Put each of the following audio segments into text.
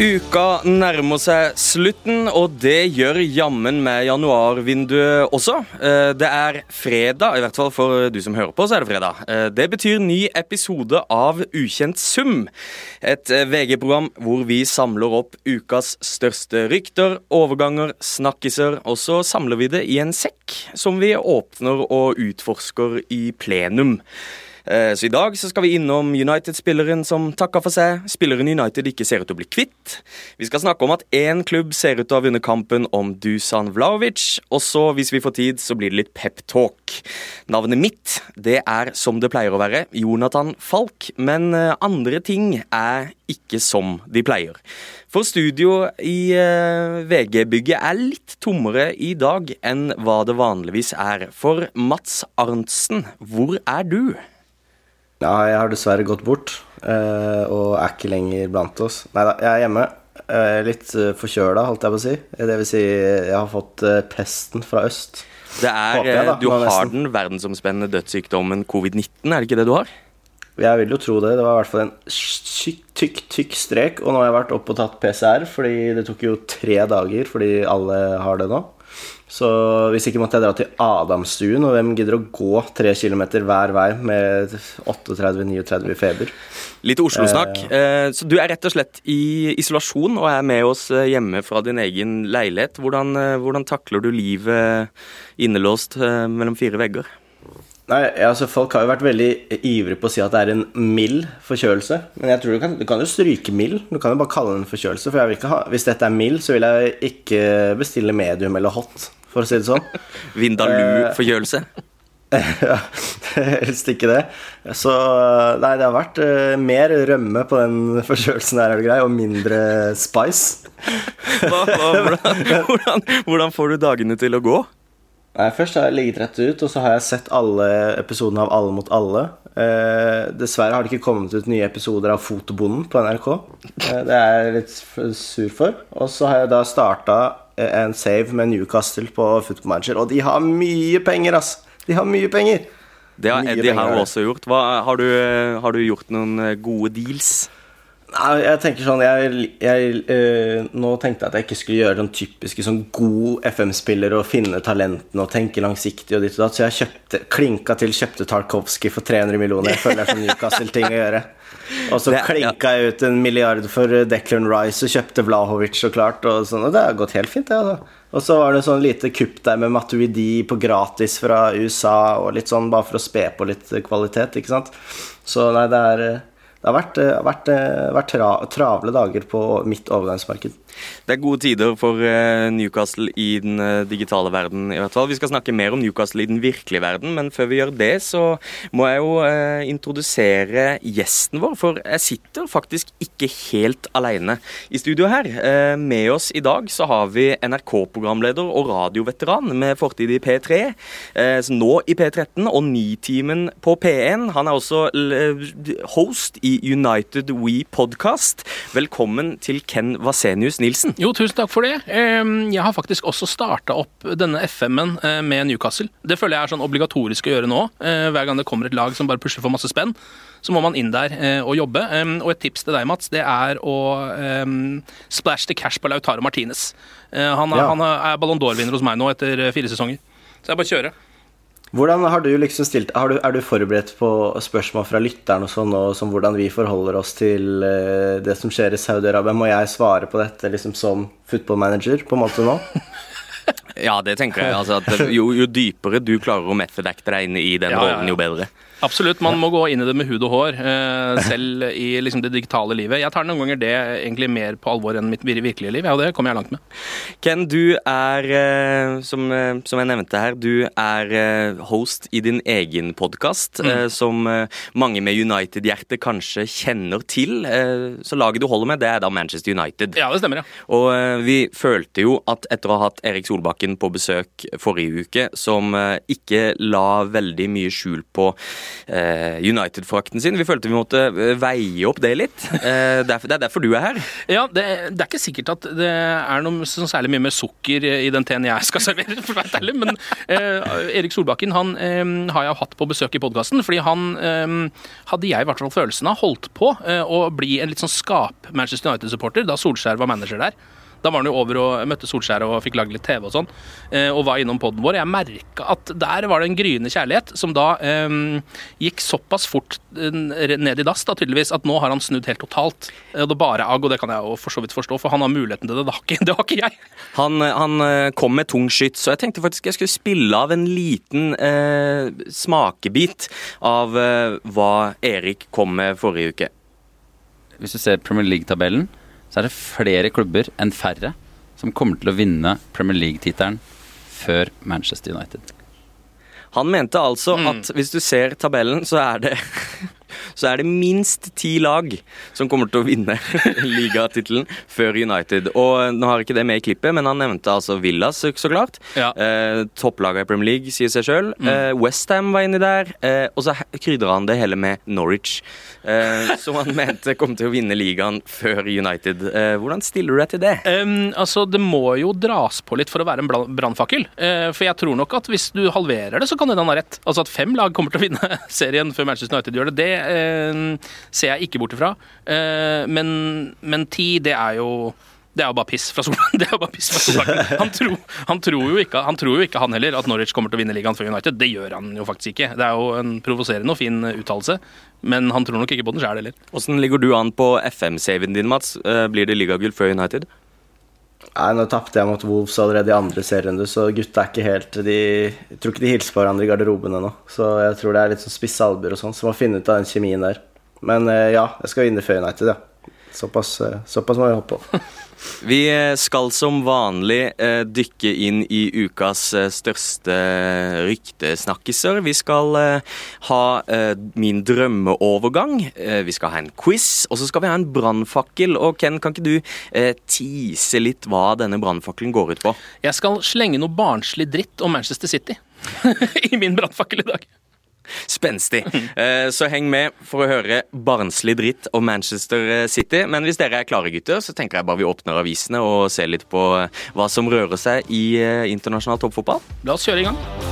Uka nærmer seg slutten, og det gjør jammen med januarvinduet også. Eh, det er fredag, i hvert fall for du som hører på, så er det fredag. Eh, det betyr ny episode av Ukjent sum. Et eh, VG-program hvor vi samler opp ukas største rykter, overganger, snakkiser, og så samler vi det i en sekk som vi åpner og utforsker i plenum. Eh, så I dag så skal vi innom United-spilleren som takka for seg. Spilleren United ikke ser ut til å bli kvitt. Vi skal snakke om at én klubb ser ut til å ha vunnet kampen om Dusan Vlaovic. Og så, hvis vi får tid, så blir det litt peptalk. Navnet mitt det er som det pleier å være, Jonathan Falk. Men eh, andre ting er ikke som de pleier. For studio i uh, VG-bygget er litt tommere i dag enn hva det vanligvis er. For Mats Arntzen, hvor er du? Ja, jeg har dessverre gått bort, uh, og er ikke lenger blant oss. Nei da, jeg er hjemme. Uh, litt uh, forkjøla, holdt jeg på å si. Det vil si, jeg har fått pesten fra øst. Det er, jeg, da, Du har den verdensomspennende dødssykdommen covid-19, er det ikke det du har? Jeg vil jo tro det. Det var i hvert fall en tykk, tykk, tykk strek. Og nå har jeg vært oppe og tatt PCR, fordi det tok jo tre dager fordi alle har det nå. Så hvis ikke måtte jeg dra til Adamstuen, og hvem gidder å gå tre kilometer hver vei med 38-39 feber? Litt Oslo-snakk. Eh, så du er rett og slett i isolasjon og er med oss eh, hjemme fra din egen leilighet. Hvordan, eh, hvordan takler du livet innelåst mellom fire vegger? Nei, altså Folk har jo vært veldig ivrige på å si at det er en mild forkjølelse. Men jeg tror du kan, du kan jo stryke mild. Du kan jo bare kalle det en forkjølelse. For ha, hvis dette er mild, så vil jeg ikke bestille medium eller hot, for å si det sånn. Vindaloo-forkjølelse? ja, helst ikke det. Så nei, det har vært uh, mer rømme på den forkjølelsen her, er det grei, og mindre spice. hva, hva, hvordan, hvordan, hvordan får du dagene til å gå? Nei, Først har jeg ligget rett ut, og så har jeg sett alle episodene av Alle mot alle. Eh, dessverre har det ikke kommet ut nye episoder av Fotobonden på NRK. Eh, det er jeg litt sur for. Og så har jeg da starta eh, en save med Newcastle på Football Manager, og de har mye penger, ass! De har mye penger. Det har Eddie har også gjort. Hva, har, du, har du gjort noen gode deals? Nei, jeg tenker sånn jeg, jeg, øh, Nå tenkte jeg at jeg ikke skulle gjøre den typiske sånn god FM-spiller og finne talentene og tenke langsiktig og ditt og datt, så jeg kjøpte, klinka til kjøpte Tarkovskij for 300 millioner. Jeg føler det er sånn Newcastle-ting å gjøre. Og så klinka jeg ut en milliard for Declan Rice og kjøpte Vlahovic så klart, og sånn, og det har gått helt fint, det, altså. Og så var det sånn lite kupp der med Matuidi på gratis fra USA, og litt sånn bare for å spe på litt kvalitet, ikke sant. Så nei, det er det har vært, eh, vært, eh, vært tra, travle dager på mitt overgangsmarked. Det er gode tider for eh, Newcastle i den digitale verden, i hvert fall. Vi skal snakke mer om Newcastle i den virkelige verden, men før vi gjør det, så må jeg jo introdusere gjesten vår. For jeg sitter faktisk ikke helt alene i studio her. Med oss i dag så har vi NRK-programleder og radioveteran med fortid i P3, nå i P13 og Nitimen på P1. Han er også host i i United We Podcast. Velkommen til Ken Vasenius Nilsen. Jo, tusen takk for det. Jeg har faktisk også starta opp denne FM-en eh, med Newcastle. Det føler jeg er sånn obligatorisk å gjøre nå. Eh, hver gang det kommer et lag som bare pusher for masse spenn, så må man inn der eh, og jobbe. Og et tips til deg, Mats, det er å splash the cash på Lautaro Martinez. Han, ja. han er Ballon d'Or-vinner hos meg nå etter fire sesonger. Så jeg bare kjører. Hvordan har du liksom stilt du, Er du forberedt på spørsmål fra lytteren og sånn, og som hvordan vi forholder oss til uh, det som skjer i Saudi-Arabia? Må jeg svare på dette liksom som footballmanager på en måte nå? ja, det tenker jeg. Altså, jo, jo, dypere du klarer å methodacte deg inn i den ja, rollen, jo bedre. Absolutt. Man må gå inn i det med hud og hår, eh, selv i liksom det digitale livet. Jeg tar noen ganger det egentlig mer på alvor enn mitt virkelige liv, ja, og det kommer jeg langt med. Ken, du er, eh, som, eh, som jeg nevnte her, du er host i din egen podkast, mm. som mange med United-hjerte kanskje kjenner til. Så laget du holder med, det er da Manchester United. Ja, det stemmer, ja. Og vi følte jo at etter å ha hatt Erik Solbakken på besøk forrige uke, som ikke la veldig mye skjul på United-frakten sin. Vi følte vi måtte eh, veie opp det litt. Eh, det er derfor du er her. Ja, det, det, er ikke sikkert at det er noe så særlig mye med sukker i den teen jeg skal servere, for å være ærlig, men eh, Erik Solbakken han eh, har jeg hatt på besøk i podkasten, fordi han hadde jeg i hvert fall følelsen av holdt på å bli en litt sånn skap-Manchester United-supporter da Solskjær var manager der. Da var han jo over og møtte Solskjær og fikk lage litt TV og sånn, eh, og var innom poden vår. Jeg merka at der var det en gryende kjærlighet, som da um, gikk såpass fort eh, ned i dass, da tydeligvis, at nå har han snudd helt totalt. Og det er bare agg, og det kan jeg jo for så vidt forstå, for han har muligheten til det. Det har ikke, det har ikke jeg. Han, han, kom med tung skyts, og jeg tenkte faktisk jeg skulle spille av en liten eh, smakebit av eh, hva Erik kom med forrige uke. Hvis du ser Premier League-tabellen så er det flere klubber enn færre som kommer til å vinne Premier League-tittelen før Manchester United. Han mente altså mm. at hvis du ser tabellen, så er det så er det minst ti lag som kommer til å vinne ligatittelen før United. Og Nå har ikke det med i klippet, men han nevnte altså Villas, så klart. Ja. Eh, Topplaget i Premier League, sier seg sjøl. Mm. Eh, Westham var inni der. Eh, og så krydrer han det hele med Norwich eh, som han mente kom til å vinne ligaen før United. Eh, hvordan stiller du deg til det? Um, altså, Det må jo dras på litt for å være en brannfakkel. Eh, for jeg tror nok at hvis du halverer det, så kan hende han ha rett. Altså At fem lag kommer til å vinne serien før Manchester United gjør det, det ser jeg ikke bort ifra. Eh, men, men ti, det er jo det er jo bare piss fra Solbakken. Han, han, tror jo ikke, han tror jo ikke, han heller, at Norwich kommer til å vinne ligaen for United. Det gjør han jo faktisk ikke. Det er jo en provoserende og fin uttalelse, men han tror nok ikke på den sjøl heller. Åssen ligger du an på FM-saven din, Mats? Eh, blir det ligagull før United? Nei, Nå tapte jeg mot Wolves allerede i andre serierunde, så gutta er ikke helt de, Jeg tror ikke de hilser på hverandre i garderoben ennå. Så jeg tror det er litt sånn spisse albuer og sånn, så må finne ut av den kjemien der. Men eh, ja, jeg skal vinne før United, ja. Såpass, eh, såpass må vi hoppe på. Vi skal som vanlig eh, dykke inn i ukas eh, største ryktesnakkiser. Vi skal eh, ha eh, min drømmeovergang. Eh, vi skal ha en quiz, og så skal vi ha en brannfakkel. Og Ken, kan ikke du eh, tease litt hva denne brannfakkelen går ut på? Jeg skal slenge noe barnslig dritt om Manchester City i min brannfakkel i dag. Spenstig. Eh, så heng med for å høre barnslig dritt om Manchester City. Men hvis dere er klare, gutter, så tenker jeg bare vi åpner avisene og ser litt på hva som rører seg i eh, internasjonal toppfotball. La oss kjøre i gang.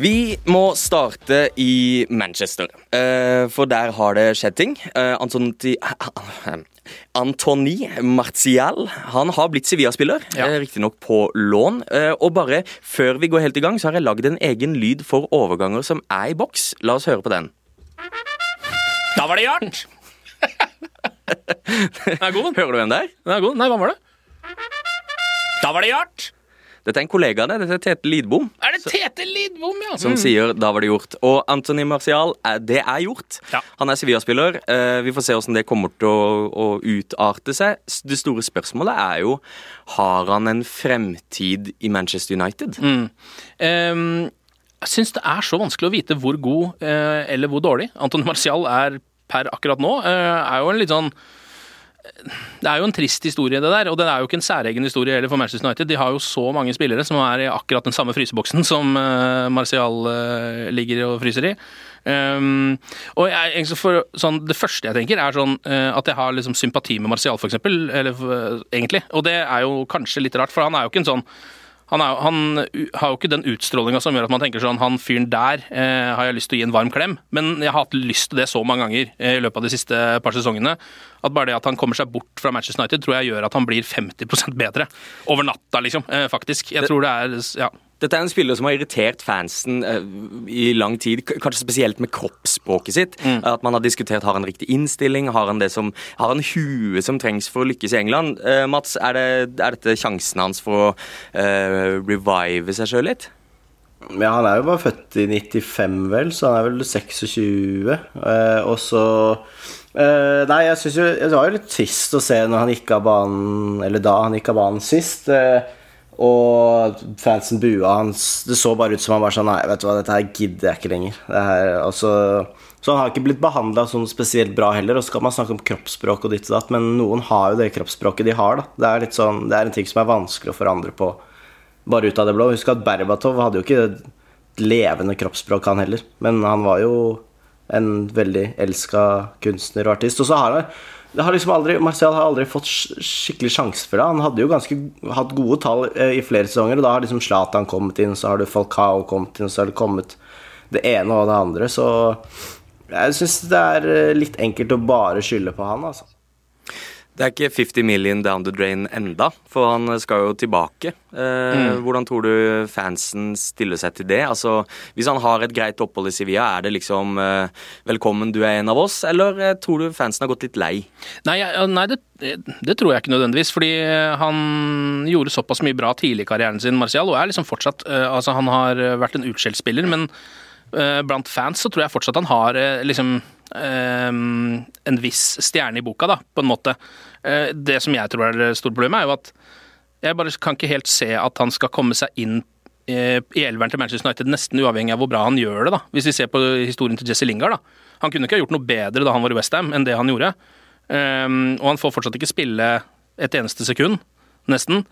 Vi må starte i Manchester, eh, for der har det skjedd ting. Antoni Antony Martial han har blitt Sevilla-spiller, ja. Eh, riktignok på lån. Eh, og bare før vi går helt i gang, så har jeg lagd en egen lyd for overganger som er i boks. La oss høre på den. Da var det gjort! den er god. Hører du den der? Den er god. Nei, hva var det? Da var det gjort! Dette er en kollega av deg. Dette er Tete Lidbom. Er det Tete Lidbom, ja? Som mm. sier 'da var det gjort'. Og Anthony Martial, det er gjort. Ja. Han er Sevilla-spiller. Eh, vi får se hvordan det kommer til å, å, utarte seg. Det store spørsmålet er jo har han en fremtid i Manchester United. Mm. Um, jeg syns det er så vanskelig å vite hvor god eh, eller hvor dårlig Anthony Martial er per akkurat nå. Eh, er jo en litt sånn det er jo en trist historie, det der. Og det er jo ikke en særegen historie heller for Manchester United. De har jo så mange spillere som er i akkurat den samme fryseboksen som uh, Martial uh, ligger og fryser i. Um, og jeg, for, sånn, Det første jeg tenker, er sånn uh, at jeg har liksom sympati med Martial, f.eks. Eller egentlig. Og det er jo kanskje litt rart, for han er jo ikke en sånn han, er, han, har jo ikke den utstrålinga som gjør at man tenker sånn Han fyren der eh, har jeg lyst til å gi en varm klem. Men jeg har hatt lyst til det så mange ganger eh, i løpet av de siste par sesongene at bare det at han kommer seg bort fra Manchester United, tror jeg gjør at han blir 50 bedre. Over natta, liksom. Eh, faktisk. Jeg tror det er Ja. Dette er en spiller som har irritert fansen uh, i lang tid, kanskje spesielt med kroppsspråket sitt. Mm. At man har diskutert har han riktig innstilling, har han det som, har han huet som trengs for å lykkes i England. Uh, Mats, er, det, er, dette sjansen hans for å uh, revive seg sjøl litt? Ja, han er jo bare født i 95, vel, så han er vel 26. og så Nei, jeg syns jo Det var jo litt trist å se når han gikk av banen Eller da han gikk av banen sist. Uh, og fansen bua hans. Det så bare ut som han var sånn Nei, vet du hva, dette her gidder jeg ikke lenger. Her, altså, Så han har ikke blitt behandla sånn spesielt bra heller. Og så kan man snakke om kroppsspråk og ditt og datt, men noen har jo det kroppsspråket de har, da. Det er, litt sånn, det er en ting som er vanskelig å forandre på bare ut av det blå. Husk at Berbatov hadde jo ikke levende kroppsspråk, han heller. Men han var jo en veldig elska kunstner og artist. Og så har han det har liksom aldri, Marcel har aldri fått skikkelig sjanse for det. Han hadde jo ganske hatt gode tall eh, i flere sesonger, og da har liksom Zlatan kommet inn, så har du Falcao kommet inn, så har det kommet det ene og det andre. Så jeg syns det er eh, litt enkelt å bare skylde på han, altså. Det er ikke 50 million down the drain enda, for han skal jo tilbake. Eh, mm. Hvordan tror du fansen stiller seg til det? Altså, Hvis han har et greit opphold i Sevilla, er det liksom eh, 'velkommen, du er en av oss', eller eh, tror du fansen har gått litt lei? Nei, nei det, det, tror jeg ikke nødvendigvis, fordi han gjorde såpass mye bra tidlig i karrieren sin, Marcial, og er liksom fortsatt eh, Altså, han har vært en utskjelt spiller, men Eh, blant fans så tror jeg fortsatt han har eh, liksom eh, en viss stjerne i boka, da, på en måte. Det som jeg tror er det store problemet, er jo at jeg bare kan ikke helt se at han skal komme seg inn i elveren til Manchester United, nesten uavhengig av hvor bra han gjør det. da. Hvis vi ser på historien til Jesse Lingard. da. Han kunne ikke ha gjort noe bedre da han var i Westham enn det han gjorde. Um, og han får fortsatt ikke spille et eneste sekund, nesten.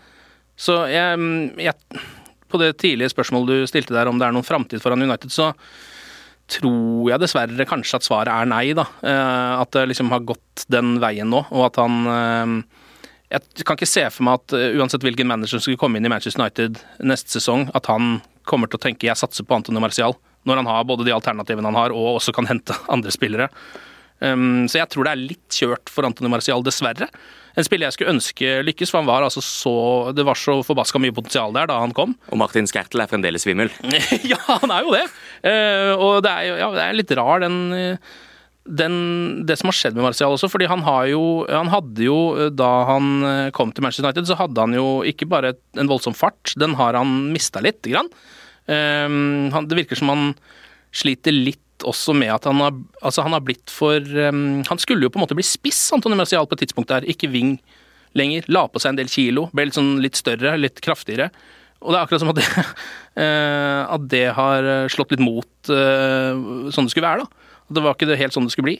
Så jeg, jeg på det tidlige spørsmålet du stilte der om det er noen framtid foran United, så tror jeg dessverre kanskje at svaret er nei, da. Eh, at det liksom har gått den veien nå, og at han eh, Jeg kan ikke se for meg at eh, uansett hvilken manager som skulle komme inn i Manchester United neste sesong, at han kommer til å tenke 'jeg satser på Antonio Marcial', når han har både de alternativene han har, og også kan hente andre spillere. så jeg tror det er litt kjørt for Antonio Marcial, dessverre en spiller jeg skulle ønske lykkes, for han var altså så Det var så forbaska mye potensial der da han kom. Og Martin Skertel er fremdeles svimmel? ja, han er jo det. Uh, og det er jo ja, det er litt rar, den, den, det som har skjedd med Martial også. fordi han har jo Han hadde jo, da han kom til Manchester United, så hadde han jo ikke bare en voldsom fart, den har han mista litt. Grann. Um, han, det virker som han sliter litt også med at han har, altså han har blitt for um, Han skulle jo på en måte bli spiss, Antony Marcial, på et tidspunkt der. Ikke ving lenger. La på seg en del kilo. Ble litt, sånn, litt større, litt kraftigere. Og det er akkurat som at det, uh, at det har slått litt mot uh, sånn det skulle være, da. Det var ikke helt sånn det skulle bli.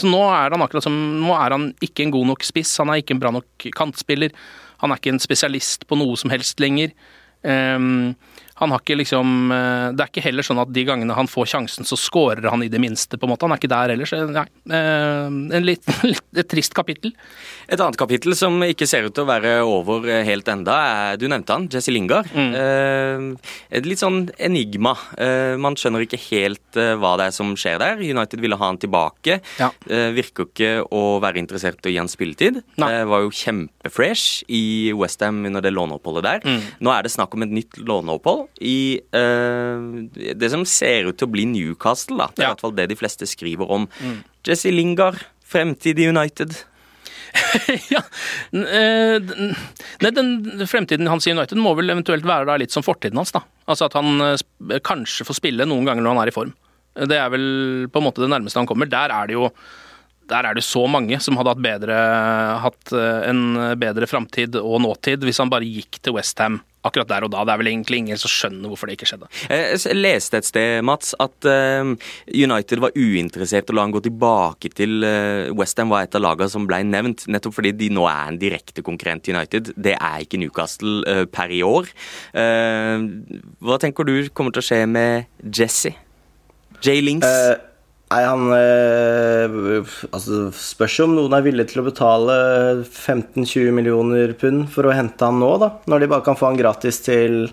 Så nå er han akkurat som Nå er han ikke en god nok spiss, han er ikke en bra nok kantspiller. Han er ikke en spesialist på noe som helst lenger. Um, han har ikke liksom eh, Det er ikke heller sånn at de gangene han får sjansen, så scorer han i det minste, på en måte. Han er ikke der ellers. Nei. Eh, en litt, et trist kapittel. Et annet kapittel som ikke ser ut til å være over helt enda, er Du nevnte han, Jesse Lingard. Mm. Eh, et litt sånn enigma. Man skjønner ikke helt hva det er som skjer der. United ville ha han tilbake. Ja. Virker ikke å være interessert i å gi han spilletid. Nei. Var jo kjempefresh i Westham under det låneoppholdet der. Mm. Nå er det snakk om et nytt låneopphold i uh, det som ser ut til å bli Newcastle. da. Det er i hvert fall det de fleste skriver om. Mm. Jesse Lingard, fremtid i United. ja eh, Nei, den Fremtiden hans i United må vel eventuelt være litt som fortiden hans. da. Altså At han uh, kanskje får spille noen ganger når han er i form. Det er vel på en måte det nærmeste han kommer. Der er det jo der er det så mange som hadde hatt, bedre, hatt en bedre framtid og nåtid hvis han bare gikk til Westham akkurat der og da. Det er vel egentlig ingen som skjønner hvorfor det ikke skjedde. Jeg leste et sted, Mats, at uh, United var uinteressert i å la han gå tilbake til uh, Westham, var et av lagene som ble nevnt, nettopp fordi de nå er en direkte konkurrent til United. Det er ikke Newcastle uh, per i år. Hva tenker du kommer til å skje med Jesse? Jay Links? Uh, Nei, han øh, Altså, spørs om noen er villig til å betale 15-20 millioner pund for å hente han nå, da. Når de bare kan få han gratis til,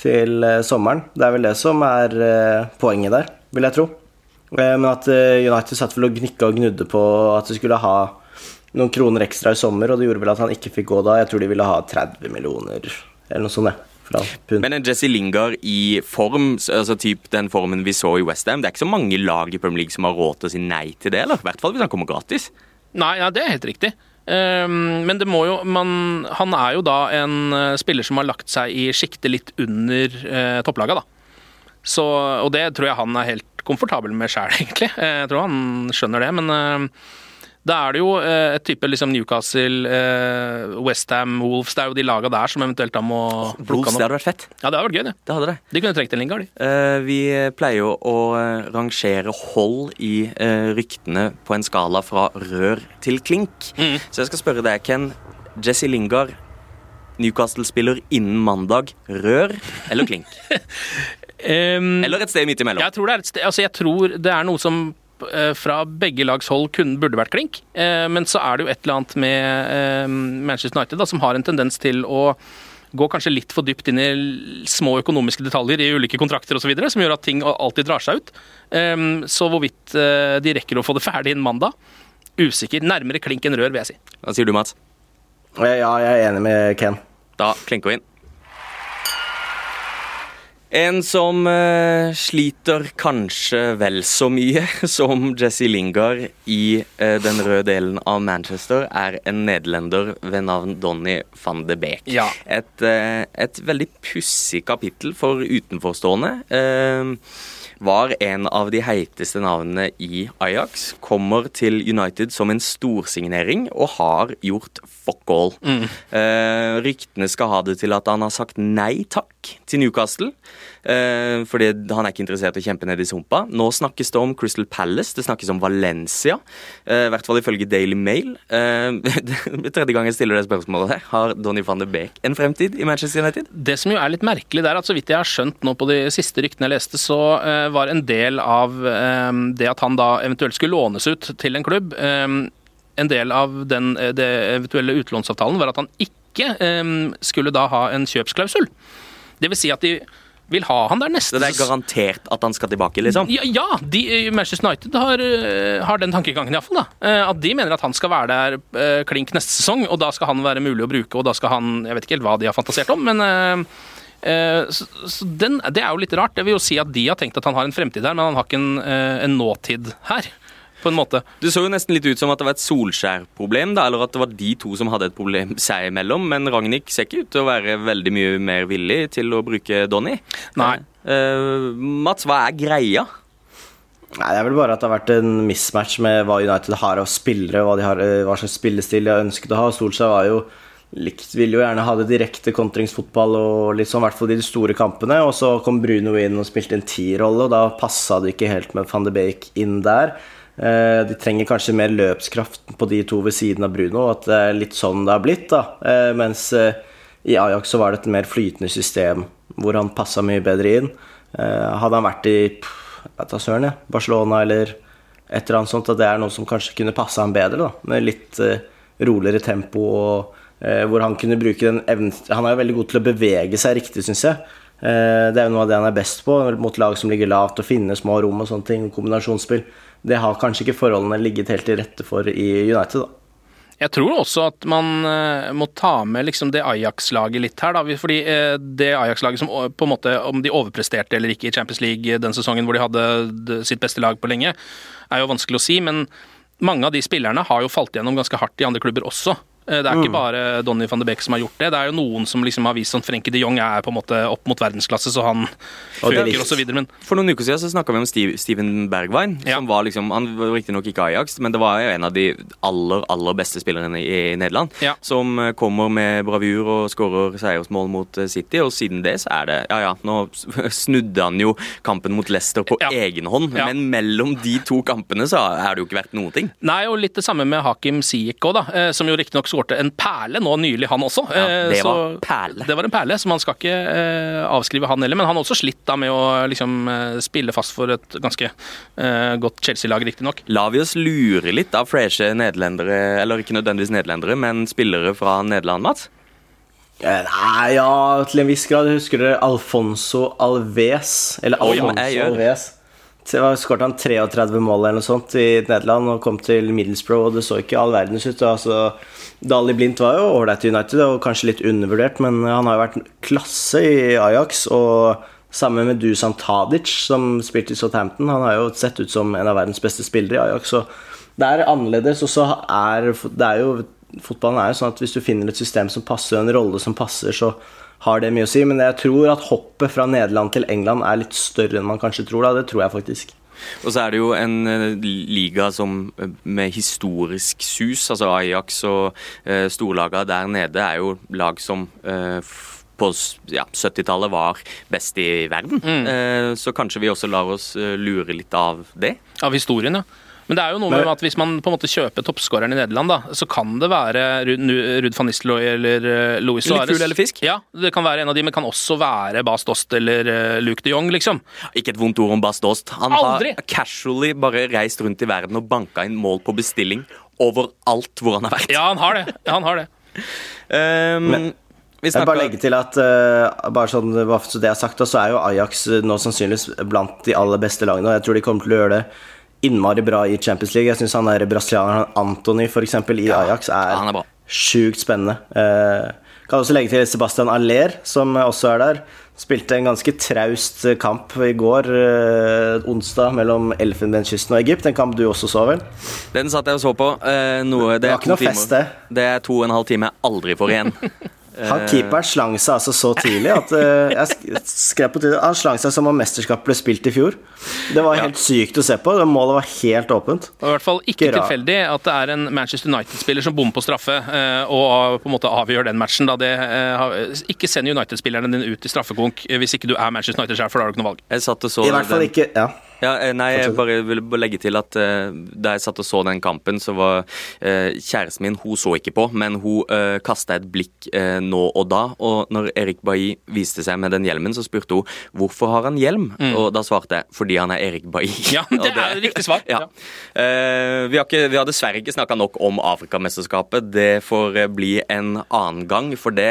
til øh, sommeren. Det er vel det som er øh, poenget der, vil jeg tro. Men at United satt vel og gnikka og gnudde på at de skulle ha noen kroner ekstra i sommer, og det gjorde vel at han ikke fikk gå da. Jeg tror de ville ha 30 millioner, eller noe sånt. Ja fra pund. Men en Jesse Lingard i form, altså typ den formen vi så i Westham, det er ikke så mange lag i Premier League som har råd til å si nei til det, eller? I hvert fall hvis han kommer gratis. Nei, ja, det er helt riktig. Um, men det må jo man, Han er jo da en uh, spiller som har lagt seg i sjiktet litt under uh, topplaga, da. Så, og det tror jeg han er helt komfortabel med sjæl, egentlig. Jeg tror han skjønner det, men uh, Da er det jo eh, et type liksom Newcastle, eh, Westham, Wolves Det er jo de laga der som eventuelt da må plukke Wolves, det hadde vært fett. Ja, det hadde vært gøy, det. Det hadde det. De kunne trengt en Lingard, de. Eh, vi pleier jo å rangere hold i ryktene på en skala fra rør til klink. Mm. Så jeg skal spørre deg, Ken. Jesse Lingard, Newcastle-spiller innen mandag. Rør eller klink? Um, Eller et sted midt imellom. Jeg tror det er sted Altså, jeg tror det er noe som fra begge lags hold kunne, burde vært klink, Eh, men så er det jo et eller annet med eh, Manchester United da, som har en tendens til å gå kanskje litt for dypt inn i små økonomiske detaljer i ulike kontrakter osv., som gjør at ting alltid drar seg ut. Så hvorvidt eh, de rekker å få det ferdig innen mandag, usikker. Nærmere klink enn rør, vil jeg si. Hva sier du, Mats? Ja, jeg er enig med Ken. Da klinker vi inn. En som eh, sliter kanskje vel så mye som Jesse Lingard i eh, den røde delen av Manchester, er en nederlender ved navn Donny van de Beek. Ja. Et, eh, et veldig pussig kapittel for utenforstående. Eh, var en av de heiteste navnene i Ajax. Kommer til United som en storsignering og har gjort fuck all. Eh, ryktene skal ha det til at han har sagt nei takk til Newcastle. Eh, fordi han er ikke interessert i å kjempe ned i sumpa. Nå snakkes det om Crystal Palace, det snakkes om Valencia. eh, I hvert fall ifølge Daily Mail. Eh, tredje gang jeg stiller det spørsmålet her. Har Donny van de Beek en fremtid i Manchester United? Det som jo er litt merkelig der, at så vidt jeg har skjønt nå på de siste ryktene jeg leste, så eh, var en del av eh, det at han da eventuelt skulle lånes ut til en klubb, eh, en del av den det eventuelle utlånsavtalen var at han ikke eh, skulle da ha en kjøpsklausul. Vil si at de vil ha han der neste Så det er garantert at han skal tilbake, liksom? ja, ja de, eh, Manchester United har, eh, har den tankegangen, iallfall. At de mener at han skal være der eh, klink neste sesong, og da skal han være mulig å bruke, og da skal han Jeg vet ikke helt hva de har fantasert om, men eh, eh, så, så den, Det er jo litt rart. Det vil jo si at de har tenkt at han har en fremtid her, men han har ikke en, eh, en nåtid her. På en måte. Det så jo nesten litt ut som at det var et Solskjær-problem, da, eller at det var de to som hadde et problem seg imellom. Men Ragnhild ser ikke ut til å være veldig mye mer villig til å bruke Donny. Nei. Uh, Mats, hva er greia? Nei, Det er vel bare at det har vært en mismatch med hva United har av spillere, hva, de har, eh, hva slags spillestil de har ønsket å ha. Solskjær var jo likt, ville jo gjerne ha det direkte kontringsfotball og litt sånn, i hvert fall de store kampene. Og så kom Bruno inn og spilte en T-rolle, og da passa det ikke helt med van de Beek inn der. Eh, De trenger kanskje mer løpskraft på de to ved siden av Bruno, at det er litt sånn det har blitt. da Eh, Mens eh, i Ajax så var det et mer flytende system hvor han passa mye bedre inn. Hadde han vært i jeg vet søren, ja, Barcelona eller et eller annet sånt, at det er noe som kanskje kunne passe ham bedre, da, med litt roligere tempo og hvor han kunne bruke den evnen Han er jo veldig god til å bevege seg riktig, syns jeg. Det er jo noe av det han er best på, mot lag som ligger lavt, og finne små rom og sånne ting, kombinasjonsspill. Det har kanskje ikke forholdene ligget helt til rette for i United, da. Jeg tror også at man eh, må ta med liksom det Ajax-laget litt her. Da. Fordi eh, det Ajax-laget som på en måte, om de overpresterte eller ikke i Champions League den sesongen hvor de hadde sitt beste lag på lenge, er jo vanskelig å si. Men mange av de spillerne har jo falt gjennom ganske hardt i andre klubber også. Eh, Det er ikke bare Donny van de Beek som har gjort det. Det er jo noen som liksom har vist at Frenkie de Jong er på en måte opp mot verdensklasse, så han Og funker osv. Men For noen uker siden så snakka vi om Steve, Steven Bergwijn. Ja. som var liksom, Han var riktignok ikke Ajax, men det var jo en av de aller aller beste spillerne i, Nederland. Ja. Som eh, kommer med bravur og skårer seiersmål mot eh, City. Og siden det så er det Ja ja, nå snudde han jo kampen mot Leicester på Ja. egen hånd, Ja. men mellom de to kampene så har det jo ikke vært noen ting. Nei, og litt det samme med Hakim Ziyech òg, da. Som jo riktignok skårte en perle nå nylig, han også. Ja, Eh, det så- var perle. Det var en perle, så man skal ikke eh, avskrive han heller. Men han har også slitt da med å liksom eh, spille fast for et ganske eh, godt Chelsea-lag, riktignok. Lar vi oss lure litt av freshe nederlendere, eller ikke nødvendigvis nederlendere, men spillere fra Nederland, Mats? Eh, Nei, ja, til en viss grad. Husker dere Alfonso Alves? Eller Alfonso oh, ja, Alves. Skåret han 33 mål eller noe sånt i Nederland og kom til Middlesbrough, og det så ikke all verdens ut. Altså, Dali Blindt var jo ålreit i United og kanskje litt undervurdert, men han har jo vært klasse i Ajax. Og sammen med Dusan Tadic, som spilte i Southampton, han har jo sett ut som en av verdens beste spillere i Ajax. Så det er annerledes, og så er det er jo Fotballen er jo sånn at hvis du finner et system som passer, en rolle som passer, så har det mye å si. Men jeg tror at hoppet fra Nederland til England er litt større enn man kanskje tror. da, Det tror jeg faktisk. Og så er det jo en eh, liga som eh, med historisk sus. Altså Ajax og eh, storlaga der nede er jo lag som eh, på ja, 70-tallet var best i verden. Uh, så kanskje vi også lar oss lure litt av det. Av historien, ja. Men det er jo noe med at hvis man på en måte kjøper toppskåreren i Nederland, da, så kan det være Ruud van Nistelrooy eller uh, Louis Eller Suárez. fugl eller fisk. Ja, det kan være en av de, men kan også være Bas Dost eller uh, Luke de Jong, liksom. Ikke et vondt ord om Bas Dost. Han Aldri! har casually bare reist rundt i verden og banka inn mål på bestilling overalt hvor han har vært. Ja, han har det. Ja, han har det. Um, Men- vi Jeg bare snakker legge til at uh, bare sånn, bare så det er sagt, så er jo Ajax eh, nå sannsynligvis blant de aller beste lagene. Og jeg tror de kommer til å gjøre det innmari bra i Champions League. Jeg syns han der brasilianeren Antony for eksempel, i Ajax er, er sjukt spennende. Eh, kan også legge til Sebastian Aller, som også er der. Spilte en ganske traust kamp i går, eh, onsdag, mellom Elfenbenskysten og Egypt. En kamp du også så, vel? Den satt jeg og så på. Eh, noe, det, Det var ikke noe fest, det. Det er to og en halv time jeg aldri får igjen. Han keeperen slang seg altså så tidlig at eh, jeg skrev på Twitter Han slang seg som om mesterskapet ble spilt i fjor. Det var helt sykt å se på. Det Målet var helt åpent. Og i hvert fall ikke Ikke tilfeldig at det er en Manchester United-spiller som bommer på straffe eh, og på en måte avgjør den matchen. Da det, eh, ikke send United-spillerne dine ut i straffekonk eh, hvis ikke du er Manchester United sjøl, for da har du ikke noe valg. Jeg satt og så I hvert fall ikke Ja. Ja, eh, nei, jeg bare vil legge til at uh, da jeg satt og så den kampen, så var uh, kjæresten min Hun så ikke på, men hun uh, kasta et blikk uh, nå og da. Og når Erik Bailly viste seg med den hjelmen, så spurte hun hvorfor har han hjelm. Og da svarte jeg fordi han er Erik Bailly. Mm. Ja, det er er riktig svar. Ja. Eh, vi, har ikke, vi har dessverre ikke snakka nok om Afrikamesterskapet. Det får bli en annen gang, for det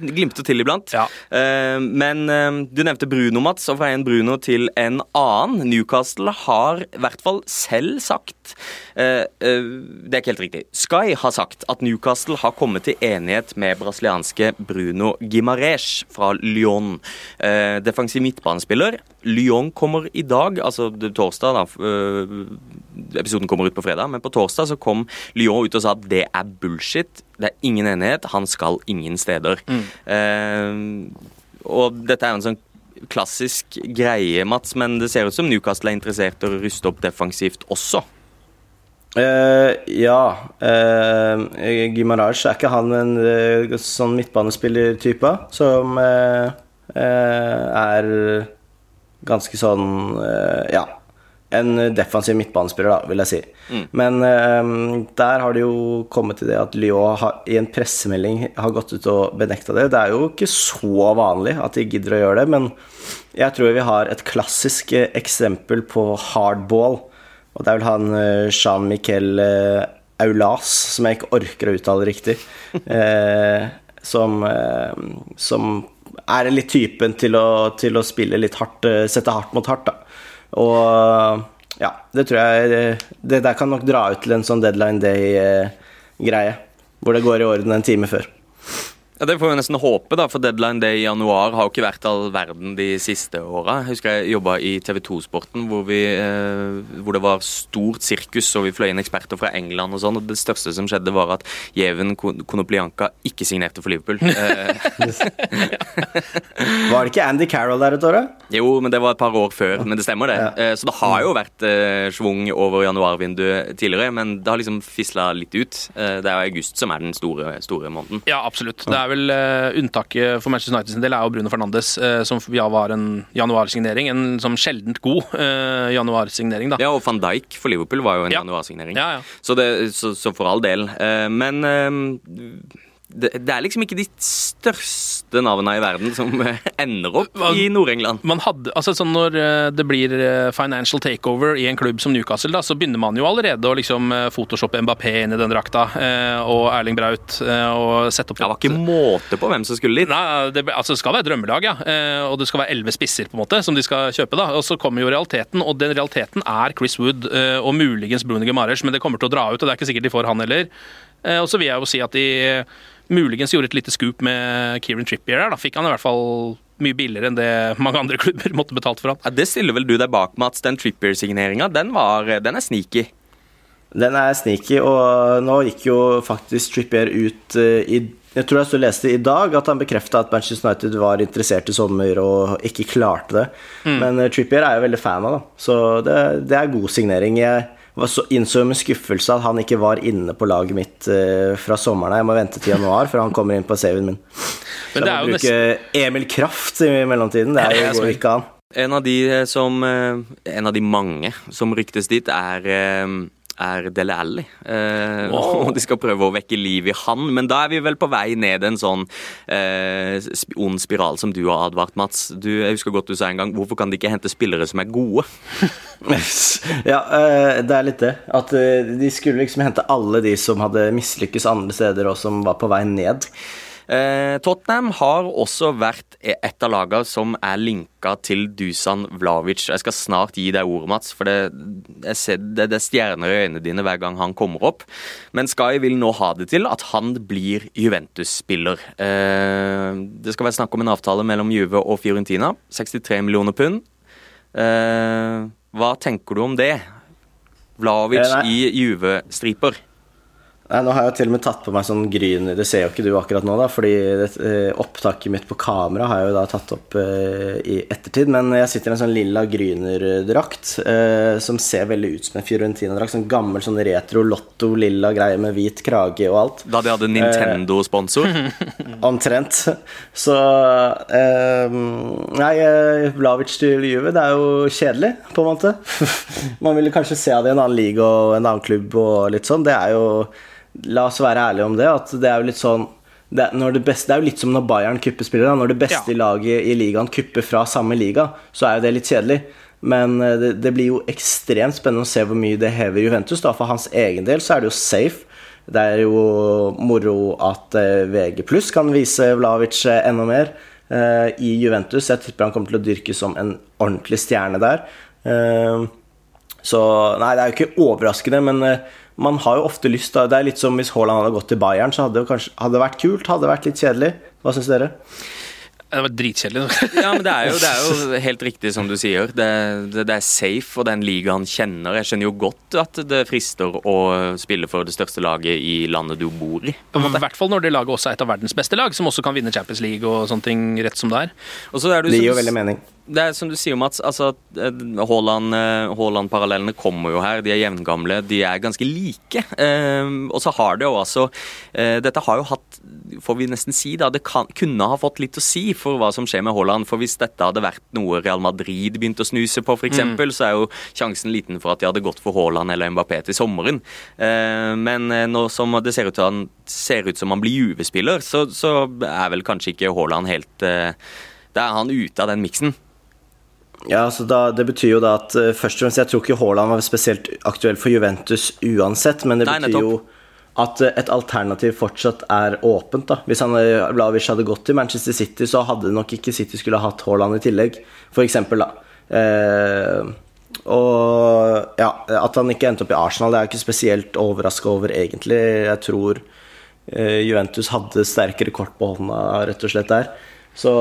glimter til iblant. Ja. Eh, men du nevnte Bruno, Mats, og fra en Bruno til en annen. Newcastle har i hvert fall selv sagt uh, uh, Det er ikke helt riktig. Sky har sagt at Newcastle har kommet til enighet med brasilianske Bruno Gimares fra Lyon. Uh, defensiv midtbanespiller. Lyon kommer i dag, altså det torsdag, da. episoden kommer ut på fredag, men på torsdag så kom Lyon ut og sa at det er bullshit. Det er ingen enighet. Han skal ingen steder. Eh, og dette er en sånn klassisk greie, Mats, men det ser ut som Newcastle er interessert i å ruste opp defensivt også. Uh, ja. Uh, Gimaraj, er ikke han en uh, sånn midtbanespillertype som uh, eh, er ganske sånn eh, Ja. En defensiv midtbanespiller, da, vil jeg si. Men um, der har det jo kommet til det at Lyon har, i en pressemelding har gått ut og benekta det. Det er jo ikke så vanlig at de gidder å gjøre det, men jeg tror vi har et klassisk eh, eksempel på hardball. Og det er vel han eh, Jean-Michel eh, Aulas, som jeg ikke orker å uttale riktig, eh, som, eh, som er litt typen til å, til å spille litt hardt, sette hardt mot hardt, da. Og ja, det tror jeg Det der kan nok dra ut til en sånn deadline day-greie, hvor det går i orden en time før. Ja, Det får vi nesten håpe, da, for deadline day i januar har jo ikke vært all verden de siste åra. Jeg husker jeg jobba i TV 2-sporten, hvor, vi, eh, hvor det var stort sirkus, og vi fløy inn eksperter fra England og sånn, og det største som skjedde, var at Jeven Konoplianka ikke signerte for Liverpool. Eh, Var det ikke Andy Carroll der et år, da? jo, men det var et par år før, men det stemmer, det. Ja. Eh, så det har jo vært eh, schwung over januarvinduet tidligere, men det har liksom fisla litt ut. Eh, det er jo august som er den store, store måneden. Ja, absolutt. Det er vel uh, Unntaket for Manchester United sin del er jo Bruno Fernandes, uh, som ja, var en januarsignering. En som sjeldent god uh, januarsignering, da. Ja, og van Dijk for Liverpool var jo en Ja. januarsignering. Ja, ja. Så, det, så, så for all del. Men det, det er liksom ikke de største navnene i verden som eh, ender opp man, i Nord-England. Man hadde, altså sånn Når eh, det blir eh, financial takeover i en klubb som Newcastle, da, så begynner man jo allerede å liksom photoshoppe Mbappé inn i den drakta, og Erling Braut, og sette opp Det var ikke måte på hvem som skulle dit. Nei, det, altså det skal være drømmelag, ja. Og det skal være elleve spisser på en måte som de skal kjøpe. da. Og Så kommer jo realiteten, og den realiteten er Chris Wood og muligens Bruniger Gimares, men det kommer til å dra ut, og det er ikke sikkert de får han heller. Og så vil jeg jo si at de muligens gjorde et lite scoop med Kieran Trippier der. Da fikk han i hvert fall mye billigere enn det mange andre klubber måtte betalt for han. Ja, det stiller vel du deg bak, Mats. Den Trippier-signeringa, den, den er sneaky. Den er sneaky, og nå gikk jo faktisk Trippier ut eh, i jeg tror jeg så leste i dag at han bekrefta at Manchester United var interessert i sommer og ikke klarte det. Men uh, Trippier er jeg veldig fan av, da. Så det, det er god signering. Jeg innså med skuffelse at han ikke var inne på laget mitt uh, fra sommeren av. Jeg må vente til januar før han kommer inn på saven min. Så Men det jeg må bruke bruke Emil Kraft i mellomtiden. Det er jo går ikke an. En av de som eh, En av de mange som ryktes dit, er eh, er Dele Alli. Eh, og de skal prøve å vekke liv i han, men da er vi vel på vei ned en sånn eh, ond spiral som du har advart, Mats. Du, jeg husker godt du sa en gang hvorfor kan de ikke hente spillere som er gode? ja, eh, det er litt det. At eh, de skulle liksom hente alle de som hadde mislykkes andre steder, og som var på vei ned. Eh, Tottenham har også vært e- et av lagene som er linka til Dusan Vlavic. Jeg skal snart gi deg ordet, Mats, for det, ser, det, det er stjerner i øynene dine hver gang han kommer opp. Men Sky vil nå ha det til at han blir Juventus-spiller. Eh, det skal være snakk om en avtale mellom Juve og Fiorentina. 63 millioner pund. Eh, hva tenker du om det? Vlavic i Juve-striper. Nei, Nå har jeg jo til og med tatt på meg sånn gryn Det ser jo ikke du akkurat nå, da, fordi det, eh, opptaket mitt på kamera har jeg jo da tatt opp eh, i ettertid. Men jeg sitter i en sånn lilla Gryner-drakt eh, som ser veldig ut som en Fiorentina-drakt. Sånn gammel sånn retro Lotto-lilla greie med hvit krage og alt. Da de hadde Nintendo-sponsor. Omtrent. Så eh, Nei, eh, Vlavic til Juve, det er jo kjedelig, på en måte. Man ville kanskje se det i en annen liga og en annen klubb og litt sånn. Det er jo La oss være ærlige om det, at det er jo litt sånn det når det, beste, det er jo litt som når Bayern kupper spillere. Når det beste Ja. laget i ligaen kupper fra samme liga, så er jo det litt kjedelig. Men eh, det, det blir jo ekstremt spennende å se hvor mye det hever Juventus. Da. For hans egen del så er det jo safe. Det er jo moro at eh, VG pluss kan vise Vlavic eh, enda mer eh, i Juventus. Jeg tipper han kommer til å dyrke som en ordentlig stjerne der. Eh, så nei, det er jo ikke overraskende, men eh, man har jo ofte lyst da. Det er litt som hvis Haaland hadde gått til Bayern, så hadde det kanskje hadde det vært kult, hadde det vært litt kjedelig. Hva syns dere? Det var dritkjedelig. Ja, men det er, jo, det er jo helt riktig som du sier. Det, det, det er safe, og den ligaen liga han kjenner. Jeg skjønner jo godt at det frister å spille for det største laget i landet du bor i. I hvert fall når det laget også er et av verdens beste lag, som også kan vinne Champions League og sånne ting rett som det er. Og så er det, Det gir jo veldig mening. Det er som du sier, Mats. altså eh, eh, Haaland-parallellene kommer jo her. De er jevngamle. De er ganske like. Eh, og så har det jo altså Dette har jo hatt, får vi nesten si, da, det kan, kunne ha fått litt å si for hva som skjer med Haaland. For hvis dette hadde vært noe Real Madrid begynte å snuse på, f.eks., eksempel, så er jo sjansen liten for at de hadde gått for Haaland eller Mbappé til sommeren. Eh, men nå som det ser ut, til han, ser ut som han blir Juve-spiller, så, så er vel kanskje ikke Haaland helt Da er han ute av den miksen. Ja, så da, Det betyr jo da at uh, først og fremst Jeg tror ikke Haaland var spesielt aktuell for Juventus uansett, men det Nei, betyr jo at uh, et alternativ fortsatt er åpent. da Hvis han eh, Vlavic hadde gått til Manchester City, så hadde nok ikke City skulle hatt Haaland i tillegg, for eksempel, da. Uh, og ja, at han ikke endte opp i Arsenal, det er jeg ikke spesielt overraska over, egentlig. Jeg tror Juventus hadde sterkere kort på hånda, rett og slett, der. Så